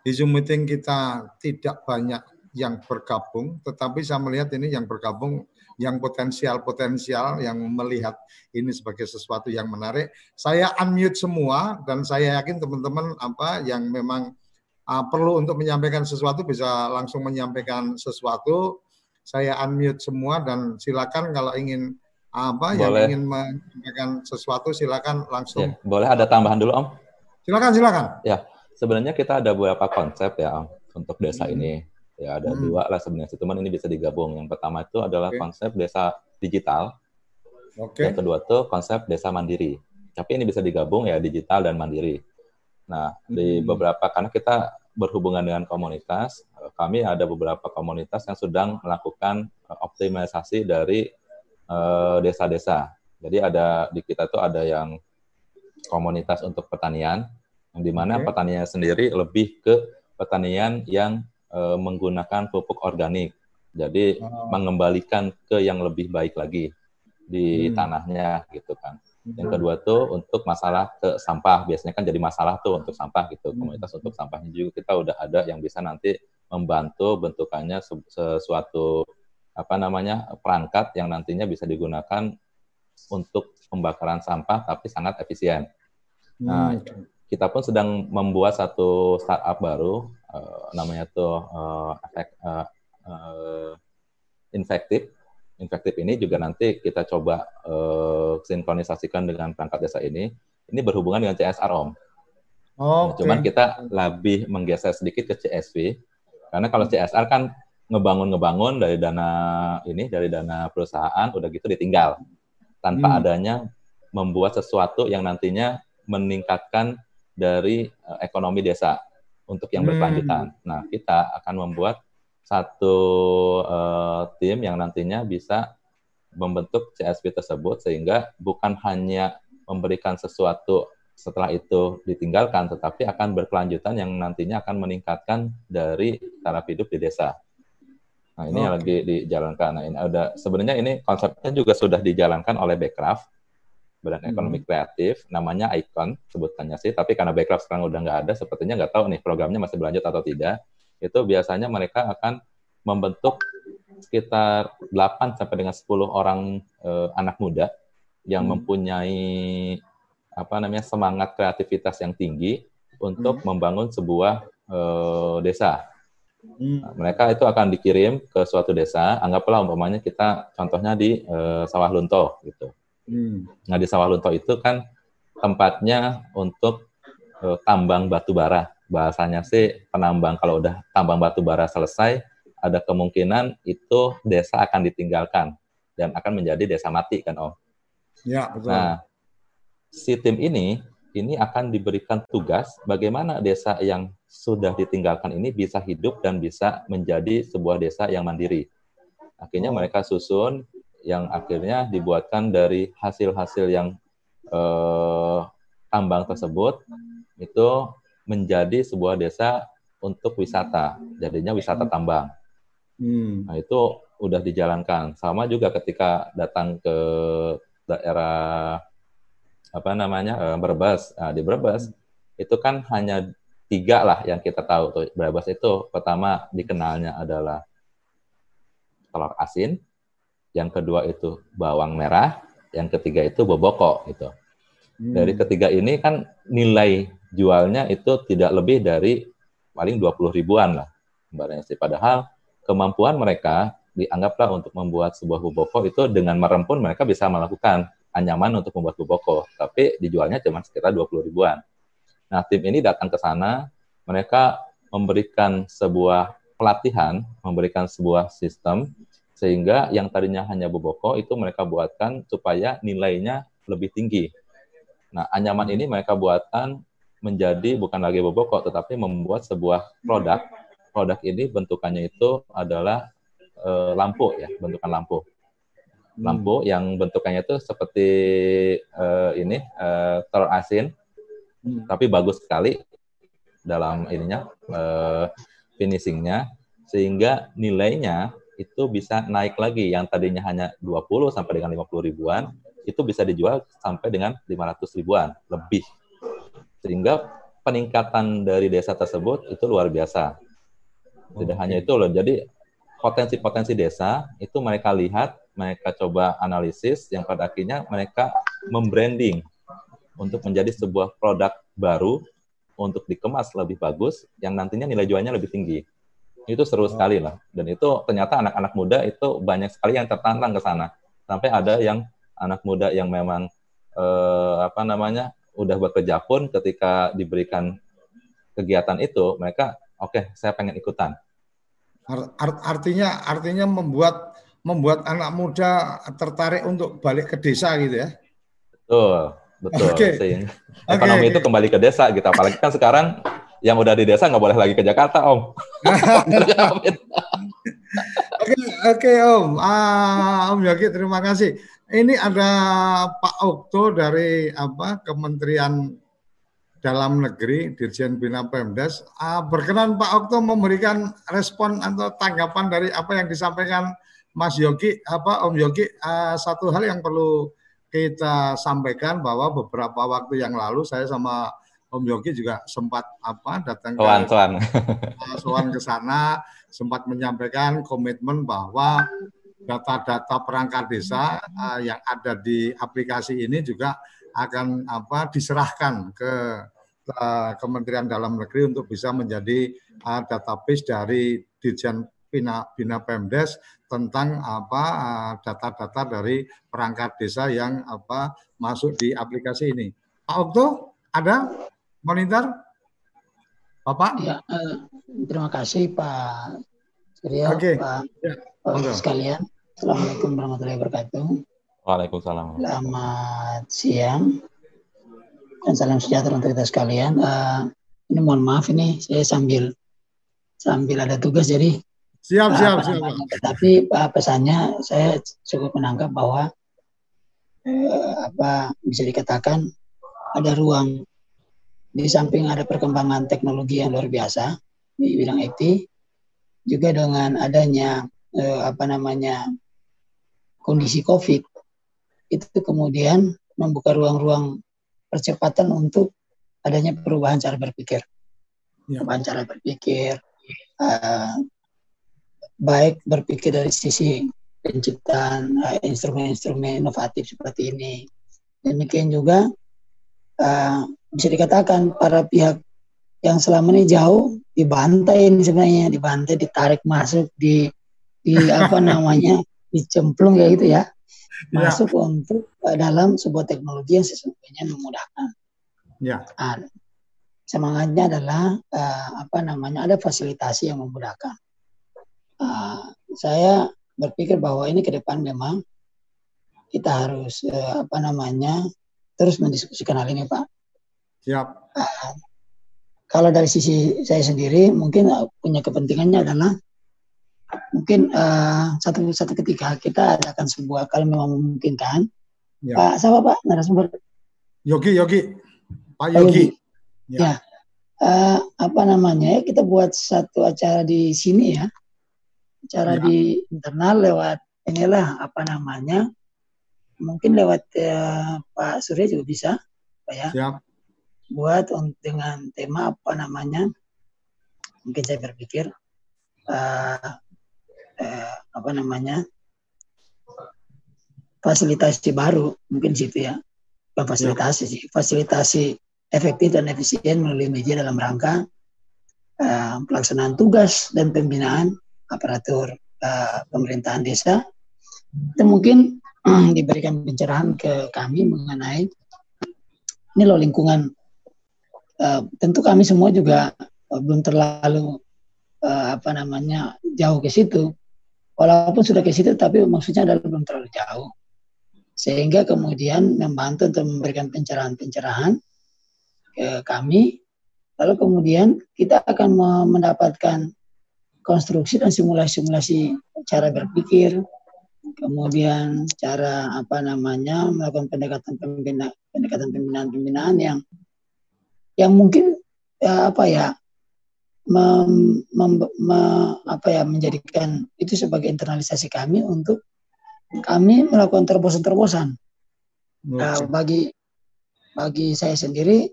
di zoom meeting kita tidak banyak yang bergabung tetapi saya melihat ini yang bergabung yang potensial-potensial yang melihat ini sebagai sesuatu yang menarik saya unmute semua dan saya yakin teman-teman apa yang memang uh, perlu untuk menyampaikan sesuatu bisa langsung menyampaikan sesuatu. Saya unmute semua dan silakan kalau ingin apa boleh. yang ingin menyampaikan sesuatu silakan langsung. Ya, boleh ada tambahan dulu Om? Silakan silakan. Ya, sebenarnya kita ada beberapa konsep ya Om untuk desa hmm. ini. Ya ada hmm. dua lah sebenarnya, cuman ini bisa digabung. Yang pertama itu adalah okay. konsep desa digital. Okay. Yang kedua tuh konsep desa mandiri. Tapi ini bisa digabung ya digital dan mandiri. Nah, di hmm. beberapa karena kita berhubungan dengan komunitas, kami ada beberapa komunitas yang sedang melakukan eh, optimalisasi dari eh, desa-desa. Jadi ada di kita tuh ada yang komunitas untuk pertanian, yang di mana okay. pertanian sendiri lebih ke pertanian yang uh, menggunakan pupuk organik. Jadi oh. mengembalikan ke yang lebih baik lagi di hmm. tanahnya gitu kan. Yang kedua tuh untuk masalah ke sampah. Biasanya kan jadi masalah tuh untuk sampah gitu. Hmm. Komunitas untuk sampahnya juga kita udah ada yang bisa nanti membantu bentukannya sesuatu apa namanya perangkat yang nantinya bisa digunakan untuk pembakaran sampah tapi sangat efisien. Nah, hmm. kita pun sedang membuat satu startup baru uh, namanya tuh uh, efek uh, uh, infektif infektif ini juga nanti kita coba uh, sinkronisasikan dengan perangkat desa ini. Ini berhubungan dengan CSR Om. Oh, nah, cuman kita lebih menggeser sedikit ke CSV karena kalau CSR kan ngebangun-ngebangun dari dana ini dari dana perusahaan udah gitu ditinggal tanpa hmm. adanya membuat sesuatu yang nantinya meningkatkan dari uh, ekonomi desa untuk yang berkelanjutan. Hmm. Nah, kita akan membuat satu uh, tim yang nantinya bisa membentuk CSP tersebut sehingga bukan hanya memberikan sesuatu setelah itu ditinggalkan, tetapi akan berkelanjutan yang nantinya akan meningkatkan dari taraf hidup di desa. Nah ini okay. yang lagi dijalankan. Nah ini ada sebenarnya ini konsepnya juga sudah dijalankan oleh Backcraft, Badan hmm. Ekonomi Kreatif, namanya Icon sebutannya sih. Tapi karena Backcraft sekarang udah nggak ada, sepertinya nggak tahu nih programnya masih berlanjut atau tidak itu biasanya mereka akan membentuk sekitar 8 sampai dengan 10 orang eh, anak muda yang hmm. mempunyai apa namanya semangat kreativitas yang tinggi untuk hmm. membangun sebuah eh, desa. Hmm. Nah, mereka itu akan dikirim ke suatu desa, anggaplah umpamanya kita contohnya di eh, Sawah Lunto gitu. Hmm. Nah di Sawah Lunto itu kan tempatnya untuk eh, tambang batu bara bahasanya sih penambang kalau udah tambang batu bara selesai ada kemungkinan itu desa akan ditinggalkan dan akan menjadi desa mati kan Om. Ya, betul. Nah, si tim ini ini akan diberikan tugas bagaimana desa yang sudah ditinggalkan ini bisa hidup dan bisa menjadi sebuah desa yang mandiri. Akhirnya oh. mereka susun yang akhirnya dibuatkan dari hasil-hasil yang eh, tambang tersebut itu menjadi sebuah desa untuk wisata, jadinya wisata tambang. Hmm. Nah itu udah dijalankan. Sama juga ketika datang ke daerah apa namanya uh, Brebes. Nah, di Brebes hmm. itu kan hanya tiga lah yang kita tahu tuh Brebes itu pertama dikenalnya adalah telur asin, yang kedua itu bawang merah, yang ketiga itu boboko gitu. Hmm. Dari ketiga ini kan nilai jualnya itu tidak lebih dari paling 20 ribuan lah barangnya sih. Padahal kemampuan mereka dianggaplah untuk membuat sebuah buboko itu dengan merempun mereka bisa melakukan anyaman untuk membuat buboko, tapi dijualnya cuma sekitar 20 ribuan. Nah, tim ini datang ke sana, mereka memberikan sebuah pelatihan, memberikan sebuah sistem sehingga yang tadinya hanya buboko itu mereka buatkan supaya nilainya lebih tinggi. Nah, anyaman ini mereka buatkan menjadi bukan lagi boboko tetapi membuat sebuah produk. Produk ini bentukannya itu adalah e, lampu ya, bentukan lampu. Hmm. Lampu hmm. yang bentukannya itu seperti e, ini e, telur asin, hmm. tapi bagus sekali dalam ininya e, finishingnya sehingga nilainya itu bisa naik lagi yang tadinya hanya 20 sampai dengan 50 ribuan itu bisa dijual sampai dengan 500 ribuan lebih sehingga peningkatan dari desa tersebut itu luar biasa tidak hanya itu loh jadi potensi-potensi desa itu mereka lihat mereka coba analisis yang pada akhirnya mereka membranding untuk menjadi sebuah produk baru untuk dikemas lebih bagus yang nantinya nilai jualnya lebih tinggi. Itu seru sekali lah. Dan itu ternyata anak-anak muda itu banyak sekali yang tertantang ke sana. Sampai ada yang anak muda yang memang eh, apa namanya udah bekerja pun ketika diberikan kegiatan itu mereka oke okay, saya pengen ikutan. Art, artinya artinya membuat membuat anak muda tertarik untuk balik ke desa gitu ya betul betul okay. ekonomi okay, itu kembali ke desa gitu apalagi kan sekarang yang udah di desa nggak boleh lagi ke Jakarta, Om. Oke, oke Om. Ah, Om Yogi, terima kasih. Ini ada Pak Okto dari apa Kementerian Dalam Negeri Dirjen Bina Pemdes. Ah, berkenan Pak Okto memberikan respon atau tanggapan dari apa yang disampaikan Mas Yogi, apa Om Yogi. Ah, satu hal yang perlu kita sampaikan bahwa beberapa waktu yang lalu saya sama Om Yogi juga sempat apa datang soan, ke soan. ke sana sempat menyampaikan komitmen bahwa data-data perangkat desa uh, yang ada di aplikasi ini juga akan apa diserahkan ke uh, Kementerian Dalam Negeri untuk bisa menjadi uh, database dari Dirjen Bina, Bina Pemdes tentang apa data-data uh, dari perangkat desa yang apa masuk di aplikasi ini. Pak Okto, ada? monitor? Bapak? Ya, eh, terima kasih Pak Suryo, okay. Pak ya, uh, sekalian. Assalamualaikum warahmatullahi wabarakatuh. Waalaikumsalam. Selamat siang dan salam sejahtera untuk kita sekalian. Uh, ini mohon maaf ini saya sambil sambil ada tugas jadi siap siap siap. Tapi pesannya saya cukup menangkap bahwa uh, apa bisa dikatakan ada ruang di samping ada perkembangan teknologi yang luar biasa di bidang IT, juga dengan adanya eh, apa namanya kondisi COVID, itu kemudian membuka ruang-ruang percepatan untuk adanya perubahan cara berpikir, ya. perubahan cara berpikir, uh, baik berpikir dari sisi penciptaan uh, instrumen-instrumen inovatif seperti ini. Demikian juga uh, bisa dikatakan para pihak yang selama ini jauh dibantai ini sebenarnya dibantai ditarik masuk di di apa namanya dicemplung ya gitu ya, ya. masuk ya. untuk uh, dalam sebuah teknologi yang sesungguhnya memudahkan. Ya. Nah, semangatnya adalah uh, apa namanya ada fasilitasi yang memudahkan. Uh, saya berpikir bahwa ini ke depan memang kita harus uh, apa namanya terus mendiskusikan hal ini Pak. Siap. Uh, kalau dari sisi saya sendiri mungkin uh, punya kepentingannya adalah mungkin uh, satu satu ketika kita adakan sebuah kalau memang memungkinkan ya. Pak siapa Pak narasumber Yogi Yogi Pak Yogi, Yogi. ya, ya. Uh, apa namanya ya kita buat satu acara di sini ya acara ya. di internal lewat inilah apa namanya mungkin lewat uh, Pak Surya juga bisa, Pak ya. Siap. Buat dengan tema apa namanya? Mungkin saya berpikir uh, uh, apa namanya? fasilitasi baru mungkin situ ya. Bukan fasilitasi sih, fasilitasi efektif dan efisien melalui media dalam rangka uh, pelaksanaan tugas dan pembinaan aparatur uh, pemerintahan desa. Itu mungkin diberikan pencerahan ke kami mengenai ini loh lingkungan. Uh, tentu kami semua juga belum terlalu uh, apa namanya jauh ke situ. Walaupun sudah ke situ, tapi maksudnya adalah belum terlalu jauh. Sehingga kemudian membantu untuk memberikan pencerahan-pencerahan ke kami. Lalu kemudian kita akan mendapatkan konstruksi dan simulasi-simulasi cara berpikir, kemudian cara apa namanya melakukan pendekatan pembina pendekatan pembinaan pembinaan yang yang mungkin ya, apa ya mem, mem, me, apa ya menjadikan itu sebagai internalisasi kami untuk kami melakukan terobosan-terobosan. Nah, bagi bagi saya sendiri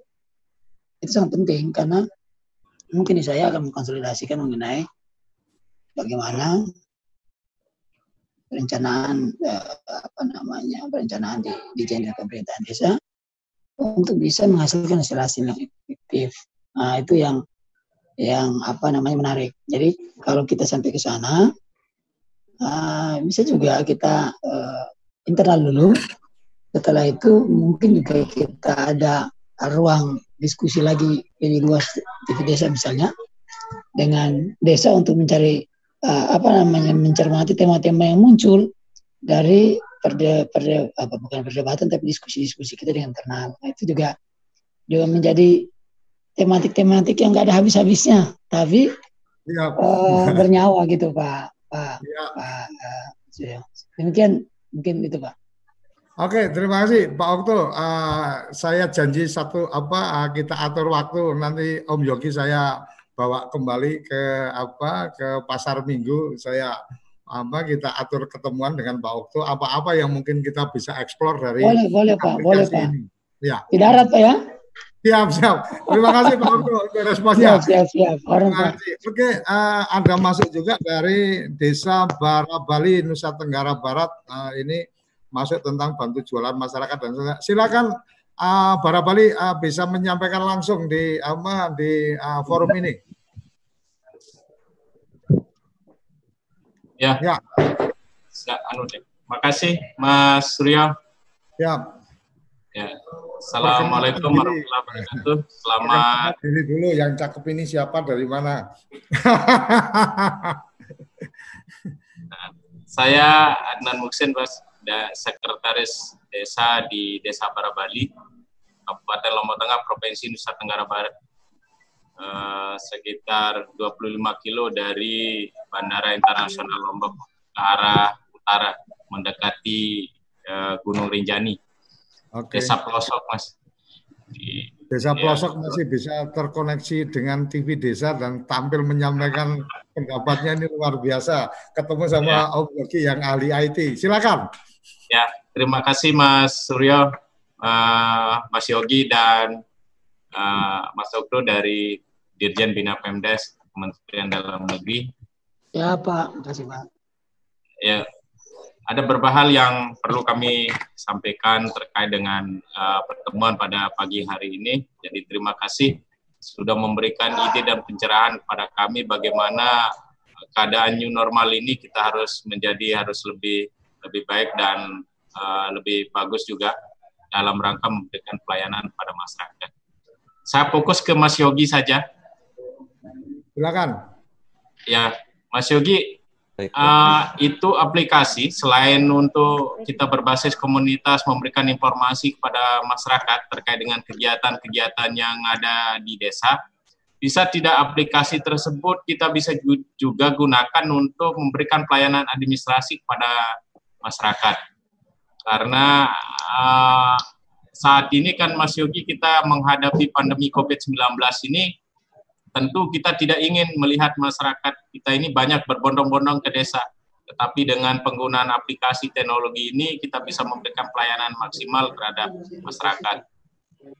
itu sangat penting karena mungkin saya akan mengkonsolidasikan mengenai bagaimana perencanaan eh, apa namanya perencanaan di di jenderal pemerintahan desa untuk bisa menghasilkan hasil-hasil yang efektif. Nah itu yang yang apa namanya menarik. Jadi kalau kita sampai ke sana uh, bisa juga kita uh, internal dulu. Setelah itu mungkin juga kita ada ruang diskusi lagi lebih luas di desa misalnya dengan desa untuk mencari uh, apa namanya mencermati tema-tema yang muncul dari perde, perde apa bukan perdebatan tapi diskusi-diskusi kita dengan internal. Nah, itu juga juga menjadi tematik-tematik yang nggak ada habis-habisnya, tapi ya. uh, bernyawa gitu Pak. Pak, ya. Pak uh, demikian mungkin itu Pak. Oke, terima kasih Pak Okto. Uh, saya janji satu apa uh, kita atur waktu nanti Om Yogi saya bawa kembali ke apa ke pasar minggu saya apa kita atur ketemuan dengan Pak Okto apa-apa yang mungkin kita bisa eksplor dari boleh boleh Pak boleh Pak. ini. ya. Di darat Pak ya? Siap siap. Terima kasih Pak Okto untuk responnya. Siap siap siap. Orang, Pak. oke uh, ada masuk juga dari desa Barabali Nusa Tenggara Barat. Uh, ini masuk tentang bantu jualan masyarakat dan silakan uh, barangkali uh, bisa menyampaikan langsung di apa di uh, forum ini. Ya. Ya. Anu deh. Makasih Mas Surya. Ya. Ya. Assalamualaikum warahmatullahi wabarakatuh. Selamat. Ini dulu yang cakep ini siapa dari mana? nah, saya Adnan Muksin, Mas, sekretaris desa di Desa Barabali, Kabupaten Lombok Tengah, Provinsi Nusa Tenggara Barat. Uh, sekitar 25 kilo dari Bandara Internasional Lombok ke arah utara, mendekati uh, Gunung Rinjani. Okay. Desa pelosok, Mas. Di, desa ya. pelosok masih bisa terkoneksi dengan TV desa dan tampil menyampaikan pendapatnya ini luar biasa. Ketemu sama ya. Om Yogi yang ahli IT. Silakan. Ya, terima kasih Mas Suryo uh, Mas Yogi dan uh, Mas Okto dari Dirjen Bina Pemdes Kementerian Dalam Negeri. Ya Pak, terima kasih Pak. Ya, ada beberapa hal yang perlu kami sampaikan terkait dengan uh, pertemuan pada pagi hari ini. Jadi terima kasih sudah memberikan ide dan pencerahan kepada kami bagaimana keadaan new normal ini kita harus menjadi harus lebih lebih baik dan uh, lebih bagus juga dalam rangka memberikan pelayanan pada masyarakat. Saya fokus ke Mas Yogi saja. Silakan. Ya, Mas Yogi, uh, itu aplikasi selain untuk kita berbasis komunitas memberikan informasi kepada masyarakat terkait dengan kegiatan-kegiatan yang ada di desa, bisa tidak aplikasi tersebut kita bisa juga gunakan untuk memberikan pelayanan administrasi kepada masyarakat karena uh, saat ini kan Mas Yogi kita menghadapi pandemi COVID-19 ini tentu kita tidak ingin melihat masyarakat kita ini banyak berbondong-bondong ke desa tetapi dengan penggunaan aplikasi teknologi ini kita bisa memberikan pelayanan maksimal terhadap masyarakat.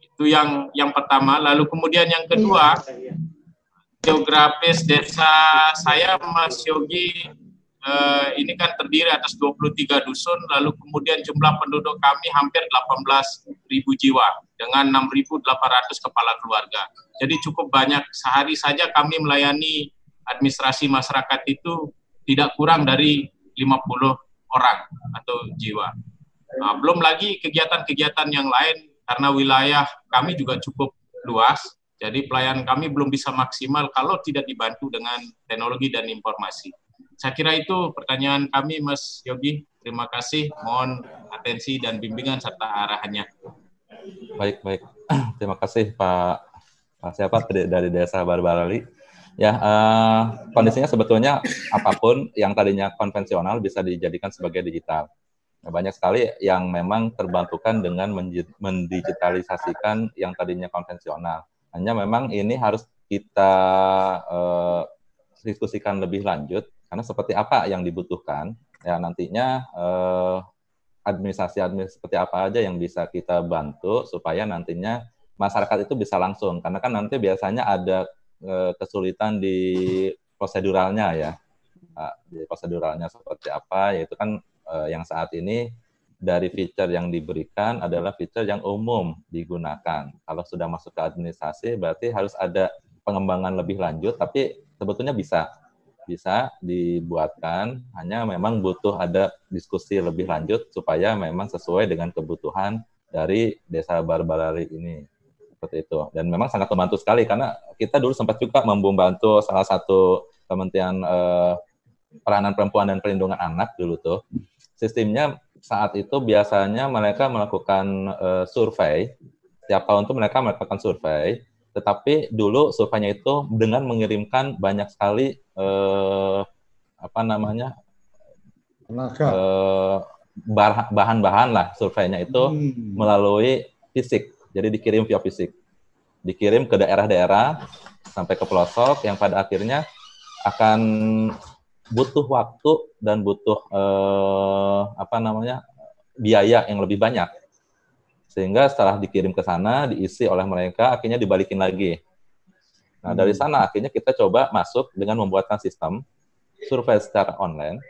Itu yang yang pertama. Lalu kemudian yang kedua, geografis desa saya Mas Yogi eh, ini kan terdiri atas 23 dusun, lalu kemudian jumlah penduduk kami hampir 18.000 jiwa dengan 6.800 kepala keluarga. Jadi cukup banyak. Sehari saja kami melayani administrasi masyarakat itu tidak kurang dari 50 orang atau jiwa. Nah, belum lagi kegiatan-kegiatan yang lain karena wilayah kami juga cukup luas, jadi pelayanan kami belum bisa maksimal kalau tidak dibantu dengan teknologi dan informasi. Saya kira itu pertanyaan kami, Mas Yogi. Terima kasih. Mohon atensi dan bimbingan serta arahannya. Baik, baik. Terima kasih Pak, Pak siapa dari Desa Barbarali. Ya, uh, kondisinya sebetulnya apa pun yang tadinya konvensional bisa dijadikan sebagai digital. Nah, banyak sekali yang memang terbantukan dengan mendigitalisasikan yang tadinya konvensional. Hanya memang ini harus kita uh, diskusikan lebih lanjut karena seperti apa yang dibutuhkan, ya nantinya eh, administrasi-administrasi seperti apa aja yang bisa kita bantu supaya nantinya masyarakat itu bisa langsung. Karena kan nanti biasanya ada eh, kesulitan di proseduralnya ya. Di proseduralnya seperti apa, yaitu kan eh, yang saat ini dari feature yang diberikan adalah feature yang umum digunakan. Kalau sudah masuk ke administrasi berarti harus ada pengembangan lebih lanjut, tapi sebetulnya bisa bisa dibuatkan, hanya memang butuh ada diskusi lebih lanjut supaya memang sesuai dengan kebutuhan dari desa Barbarari ini. Seperti itu. Dan memang sangat membantu sekali karena kita dulu sempat juga membantu salah satu kementerian eh, peranan perempuan dan perlindungan anak dulu tuh. Sistemnya saat itu biasanya mereka melakukan eh, survei. Setiap tahun tuh mereka melakukan survei tetapi dulu surveinya itu dengan mengirimkan banyak sekali eh, apa namanya eh, bahan-bahan lah surveinya itu hmm. melalui fisik. Jadi dikirim via fisik, dikirim ke daerah-daerah sampai ke pelosok yang pada akhirnya akan butuh waktu dan butuh eh, apa namanya biaya yang lebih banyak sehingga setelah dikirim ke sana, diisi oleh mereka, akhirnya dibalikin lagi. Nah, dari hmm. sana akhirnya kita coba masuk dengan membuatkan sistem survei secara online.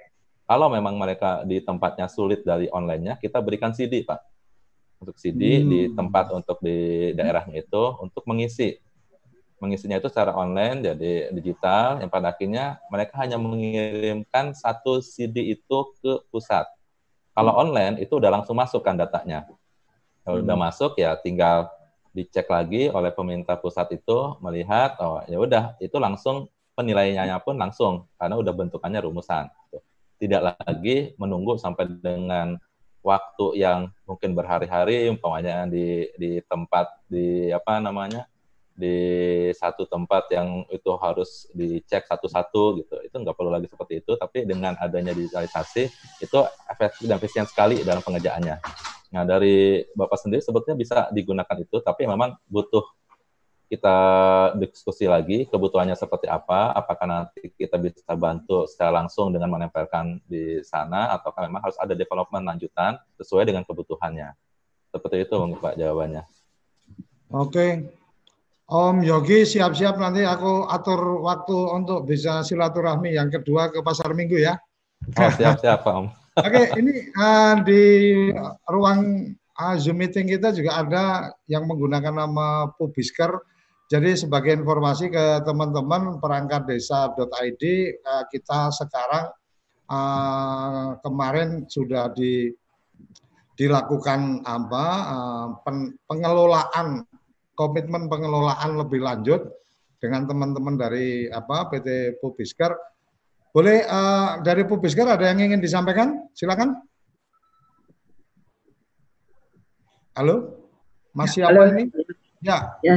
Kalau memang mereka di tempatnya sulit dari online-nya, kita berikan CD, Pak. Untuk CD hmm. di tempat untuk di daerahnya itu untuk mengisi. Mengisinya itu secara online, jadi digital, yang pada akhirnya mereka hanya mengirimkan satu CD itu ke pusat. Kalau hmm. online, itu udah langsung masuk kan datanya. Kalau hmm. udah masuk ya tinggal dicek lagi oleh pemerintah pusat itu melihat oh ya udah itu langsung penilaiannya pun langsung karena udah bentukannya rumusan. Tidak lagi menunggu sampai dengan waktu yang mungkin berhari-hari umpamanya di di tempat di apa namanya di satu tempat yang itu harus dicek satu-satu gitu itu nggak perlu lagi seperti itu tapi dengan adanya digitalisasi itu efektif dan efisien sekali dalam pengerjaannya Nah, dari Bapak sendiri sebetulnya bisa digunakan itu, tapi memang butuh kita diskusi lagi kebutuhannya seperti apa, apakah nanti kita bisa bantu secara langsung dengan menempelkan di sana, ataukah memang harus ada development lanjutan sesuai dengan kebutuhannya. Seperti itu mungkin Pak jawabannya. Oke. Om Yogi siap-siap nanti aku atur waktu untuk bisa silaturahmi yang kedua ke pasar minggu ya. Oh, siap-siap Pak Om. Oke, ini uh, di ruang uh, Zoom meeting kita juga ada yang menggunakan nama Pubisker. Jadi sebagai informasi ke teman-teman perangkat desa.id, uh, kita sekarang uh, kemarin sudah di, dilakukan apa uh, pen, pengelolaan komitmen pengelolaan lebih lanjut dengan teman-teman dari apa PT Pubisker boleh uh, dari Pubisker ada yang ingin disampaikan? Silakan. Halo, Mas ya, siapa halo. ini? Ya. Ya,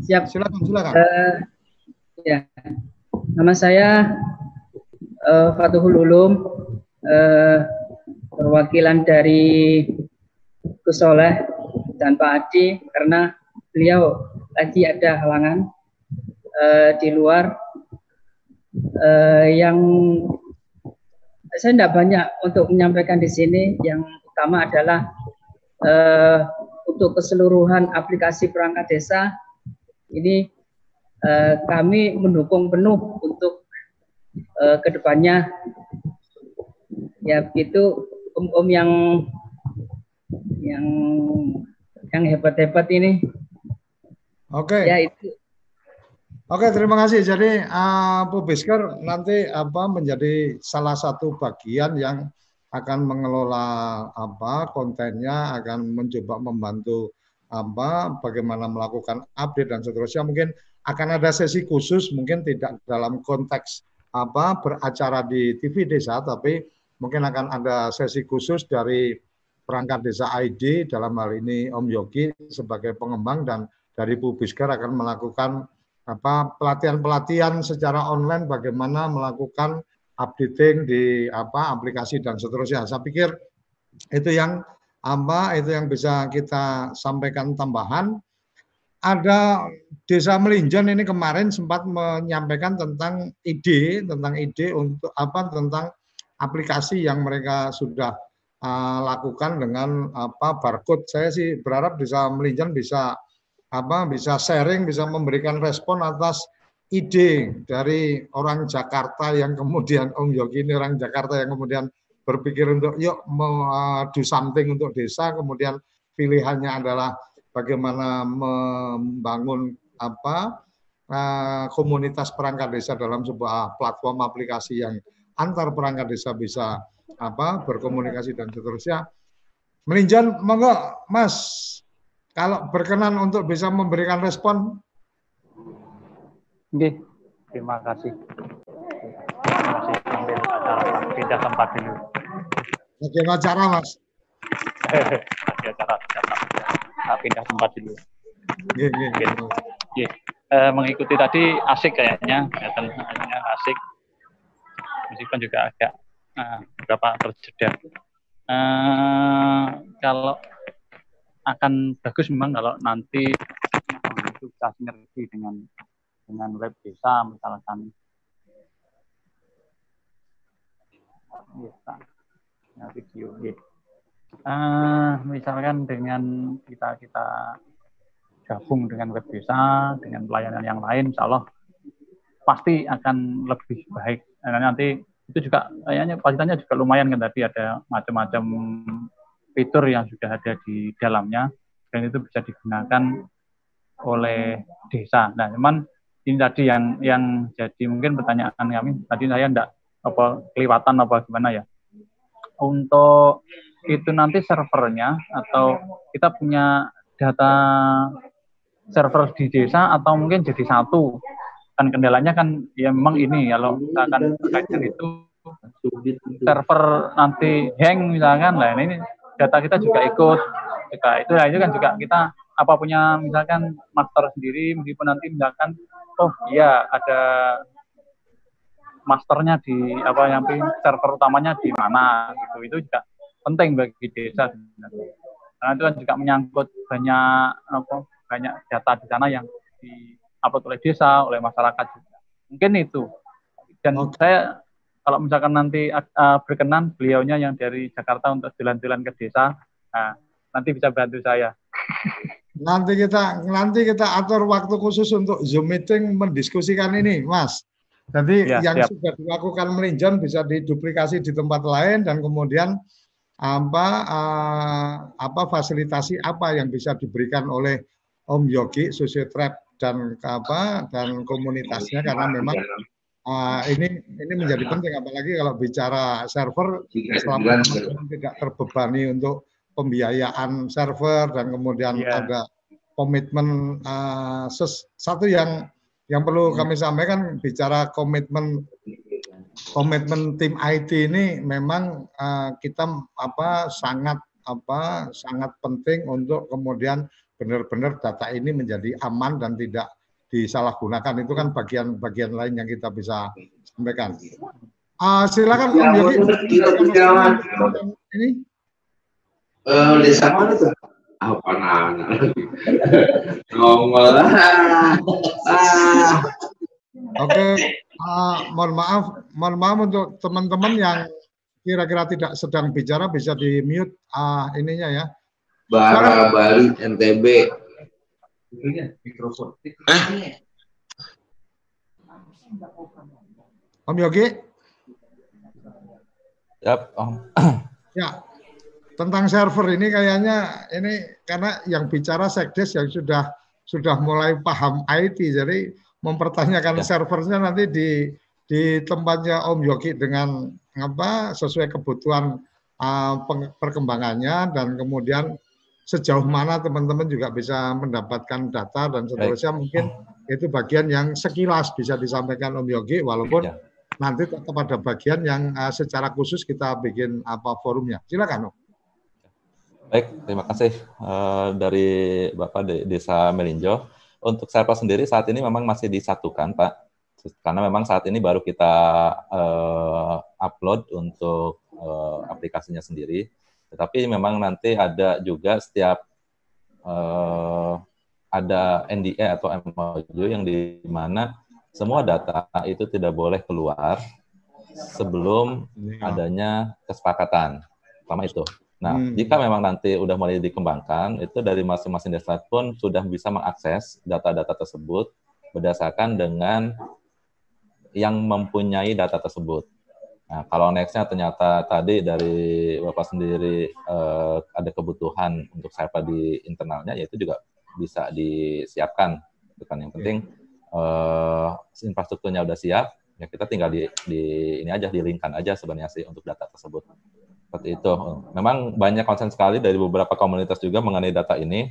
siap. Silakan, silakan. Uh, ya, nama saya uh, Fatuhul Ulum, uh, perwakilan dari Kusoleh dan Pak Adi karena beliau lagi ada halangan uh, di luar uh, yang saya tidak banyak untuk menyampaikan di sini. Yang utama adalah uh, untuk keseluruhan aplikasi perangkat desa ini uh, kami mendukung penuh untuk uh, ke depannya ya itu om-om yang yang yang hebat-hebat ini. Oke. Okay. Ya itu. Oke, terima kasih. Jadi uh, Pubisker nanti apa menjadi salah satu bagian yang akan mengelola apa kontennya, akan mencoba membantu apa bagaimana melakukan update dan seterusnya. Mungkin akan ada sesi khusus, mungkin tidak dalam konteks apa beracara di TV desa, tapi mungkin akan ada sesi khusus dari perangkat desa ID dalam hal ini Om Yogi sebagai pengembang dan dari Pubisker akan melakukan apa pelatihan-pelatihan secara online bagaimana melakukan updating di apa aplikasi dan seterusnya. Saya pikir itu yang apa itu yang bisa kita sampaikan tambahan. Ada Desa Melinjon ini kemarin sempat menyampaikan tentang ide tentang ide untuk apa tentang aplikasi yang mereka sudah uh, lakukan dengan apa barcode. Saya sih berharap Desa Melinjon bisa apa bisa sharing, bisa memberikan respon atas ide dari orang Jakarta yang kemudian Om Yogi ini orang Jakarta yang kemudian berpikir untuk yuk mau do something untuk desa, kemudian pilihannya adalah bagaimana membangun apa uh, komunitas perangkat desa dalam sebuah platform aplikasi yang antar perangkat desa bisa apa berkomunikasi dan seterusnya. Meninjau, monggo Mas kalau berkenan untuk bisa memberikan respon. Oke, terima kasih. Terima kasih sambil acara pindah tempat dulu. Bagaimana cara Mas? Lagi acara pindah, pindah tempat dulu. Oke, oke. Oke. Eh, mengikuti tadi asik kayaknya, kelihatan asik. Meskipun juga agak uh, beberapa terjeda. Uh, kalau akan bagus memang kalau nanti itu bisa sinergi dengan dengan web desa misalkan. Ya, video ya. Uh, misalkan dengan kita kita gabung dengan web desa dengan pelayanan yang lain insya Allah pasti akan lebih baik. Nah, nanti itu juga kayaknya fasilitasnya juga lumayan kan tadi ada macam-macam fitur yang sudah ada di dalamnya dan itu bisa digunakan oleh desa. Nah, cuman ini tadi yang yang jadi mungkin pertanyaan kami tadi saya enggak apa kelewatan apa gimana ya. Untuk itu nanti servernya atau kita punya data server di desa atau mungkin jadi satu kan kendalanya kan ya memang ini kalau misalkan terkait itu server nanti hang misalkan lah ini data kita juga ikut. Juga itu ya itu kan juga kita apa punya misalkan master sendiri meskipun nanti misalkan oh iya ada masternya di apa yang server utamanya di mana gitu. Itu juga penting bagi desa sebenarnya. Karena itu kan juga menyangkut banyak apa banyak data di sana yang di upload oleh desa oleh masyarakat juga. Mungkin itu. Dan okay. saya kalau misalkan nanti uh, berkenan beliaunya yang dari Jakarta untuk jalan-jalan ke desa, nah, nanti bisa bantu saya. Nanti kita nanti kita atur waktu khusus untuk Zoom meeting mendiskusikan ini, Mas. Jadi ya, yang siap. sudah dilakukan meninjau bisa diduplikasi di tempat lain dan kemudian apa uh, apa fasilitasi apa yang bisa diberikan oleh Om Yogi, Trap dan apa dan komunitasnya karena memang uh, ini ini menjadi penting apalagi kalau bicara server selama tidak terbebani untuk pembiayaan server dan kemudian yeah. ada komitmen uh, ses, satu yang yang perlu hmm. kami sampaikan bicara komitmen komitmen tim IT ini memang uh, kita apa sangat apa sangat penting untuk kemudian benar-benar data ini menjadi aman dan tidak disalahgunakan itu kan bagian-bagian lain yang kita bisa sampaikan. Uh, silakan ya, Om Yogi. Ini. Uh, desa mana tuh? Apa nana? Ngomong Oke, uh, mohon maaf, mohon maaf untuk teman-teman yang kira-kira tidak sedang bicara bisa di mute uh, ininya ya. Bara Bali NTB. Mikrofon. Eh? Om Yogi? Yap, Om. ya, tentang server ini kayaknya ini karena yang bicara sekdes yang sudah sudah mulai paham IT, jadi mempertanyakan ya. servernya nanti di di tempatnya Om Yogi dengan apa sesuai kebutuhan uh, perkembangannya dan kemudian sejauh mana teman-teman juga bisa mendapatkan data dan seterusnya Baik. mungkin itu bagian yang sekilas bisa disampaikan Om Yogi walaupun ya nanti tetap ada bagian yang uh, secara khusus kita bikin apa forumnya. Silakan, Om. Baik, terima kasih uh, dari Bapak de Desa Melinjo. Untuk saya sendiri saat ini memang masih disatukan, Pak. Karena memang saat ini baru kita uh, upload untuk uh, aplikasinya sendiri. Tetapi memang nanti ada juga setiap uh, ada NDA atau MOU yang di mana semua data itu tidak boleh keluar sebelum ya. adanya kesepakatan. Pertama itu. Nah, hmm. jika memang nanti udah mulai dikembangkan, itu dari masing-masing desa pun sudah bisa mengakses data-data tersebut berdasarkan dengan yang mempunyai data tersebut. Nah, kalau nextnya ternyata tadi dari Bapak sendiri eh, ada kebutuhan untuk siapa di internalnya, yaitu juga bisa disiapkan. Bukan yang penting uh, infrastrukturnya udah siap, ya kita tinggal di, di ini aja dilingkan aja sebenarnya sih untuk data tersebut. Seperti itu. Memang banyak konsen sekali dari beberapa komunitas juga mengenai data ini.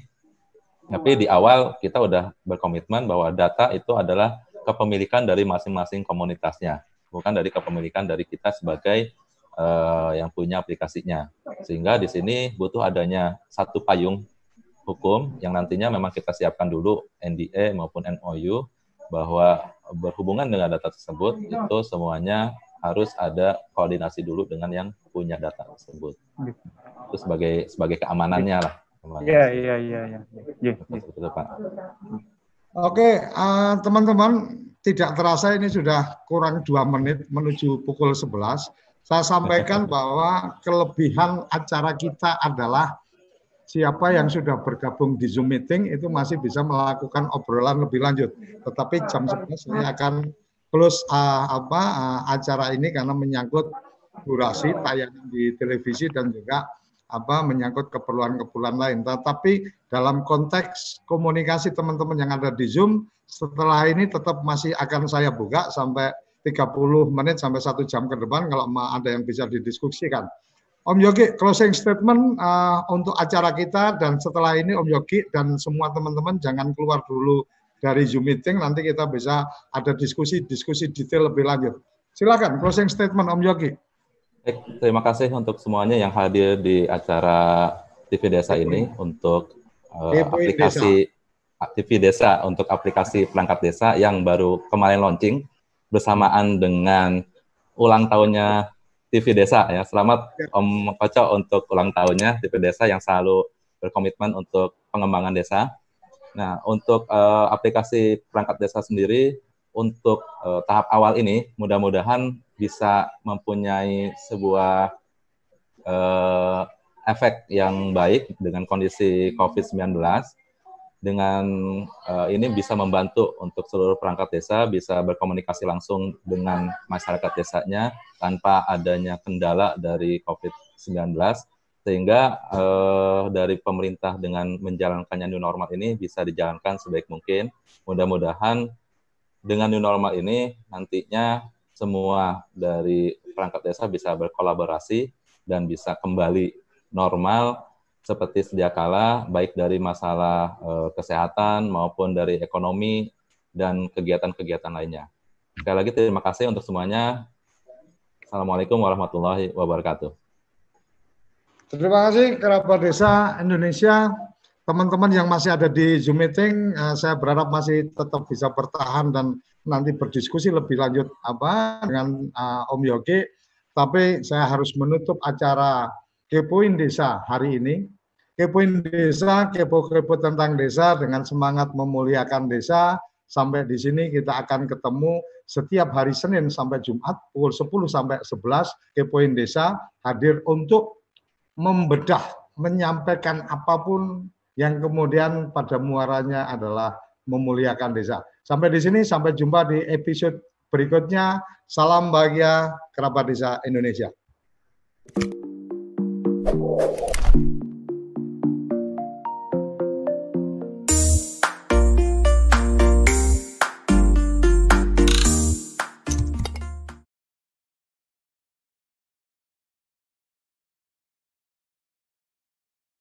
Tapi di awal kita udah berkomitmen bahwa data itu adalah kepemilikan dari masing-masing komunitasnya, bukan dari kepemilikan dari kita sebagai uh, yang punya aplikasinya. Sehingga di sini butuh adanya satu payung hukum yang nantinya memang kita siapkan dulu NDA maupun MOU bahwa berhubungan dengan data tersebut itu semuanya harus ada koordinasi dulu dengan yang punya data tersebut. Itu sebagai sebagai keamanannya lah. Iya iya iya iya. iya, iya. Pak. Oke, uh, teman-teman, tidak terasa ini sudah kurang dua menit menuju pukul 11. Saya sampaikan bahwa kelebihan acara kita adalah siapa yang sudah bergabung di Zoom meeting itu masih bisa melakukan obrolan lebih lanjut. Tetapi jam 11 saya akan close uh, apa uh, acara ini karena menyangkut durasi tayangan di televisi dan juga apa menyangkut keperluan-keperluan lain. Tetapi dalam konteks komunikasi teman-teman yang ada di Zoom setelah ini tetap masih akan saya buka sampai 30 menit sampai satu jam ke depan kalau ada yang bisa didiskusikan. Om Yogi, closing statement uh, untuk acara kita dan setelah ini Om Yogi dan semua teman-teman jangan keluar dulu dari Zoom meeting, nanti kita bisa ada diskusi-diskusi detail lebih lanjut. Silakan closing statement Om Yogi. Baik, terima kasih untuk semuanya yang hadir di acara TV Desa ini untuk uh, aplikasi Desa. TV Desa untuk aplikasi perangkat desa yang baru kemarin launching bersamaan dengan ulang tahunnya TV Desa ya. Selamat ya. Om Koco untuk ulang tahunnya TV Desa yang selalu berkomitmen untuk pengembangan desa. Nah, untuk uh, aplikasi perangkat desa sendiri untuk uh, tahap awal ini mudah-mudahan bisa mempunyai sebuah uh, efek yang baik dengan kondisi COVID-19 dengan uh, ini bisa membantu untuk seluruh perangkat desa bisa berkomunikasi langsung dengan masyarakat desanya tanpa adanya kendala dari COVID-19 sehingga uh, dari pemerintah dengan menjalankannya new normal ini bisa dijalankan sebaik mungkin. Mudah-mudahan dengan new normal ini nantinya semua dari perangkat desa bisa berkolaborasi dan bisa kembali normal seperti sedia kala, baik dari masalah uh, kesehatan maupun dari ekonomi dan kegiatan-kegiatan lainnya. Sekali lagi terima kasih untuk semuanya. Assalamualaikum warahmatullahi wabarakatuh. Terima kasih kerabat desa Indonesia. Teman-teman yang masih ada di Zoom meeting, uh, saya berharap masih tetap bisa bertahan dan nanti berdiskusi lebih lanjut apa dengan uh, Om Yogi. Tapi saya harus menutup acara Kepoin Desa hari ini. Kepoin Desa, kepo-kepo tentang desa dengan semangat memuliakan desa. Sampai di sini kita akan ketemu setiap hari Senin sampai Jumat pukul 10 sampai 11 Kepoin Desa hadir untuk membedah, menyampaikan apa pun yang kemudian pada muaranya adalah memuliakan desa. Sampai di sini, sampai jumpa di episode berikutnya. Salam bahagia kerabat desa Indonesia.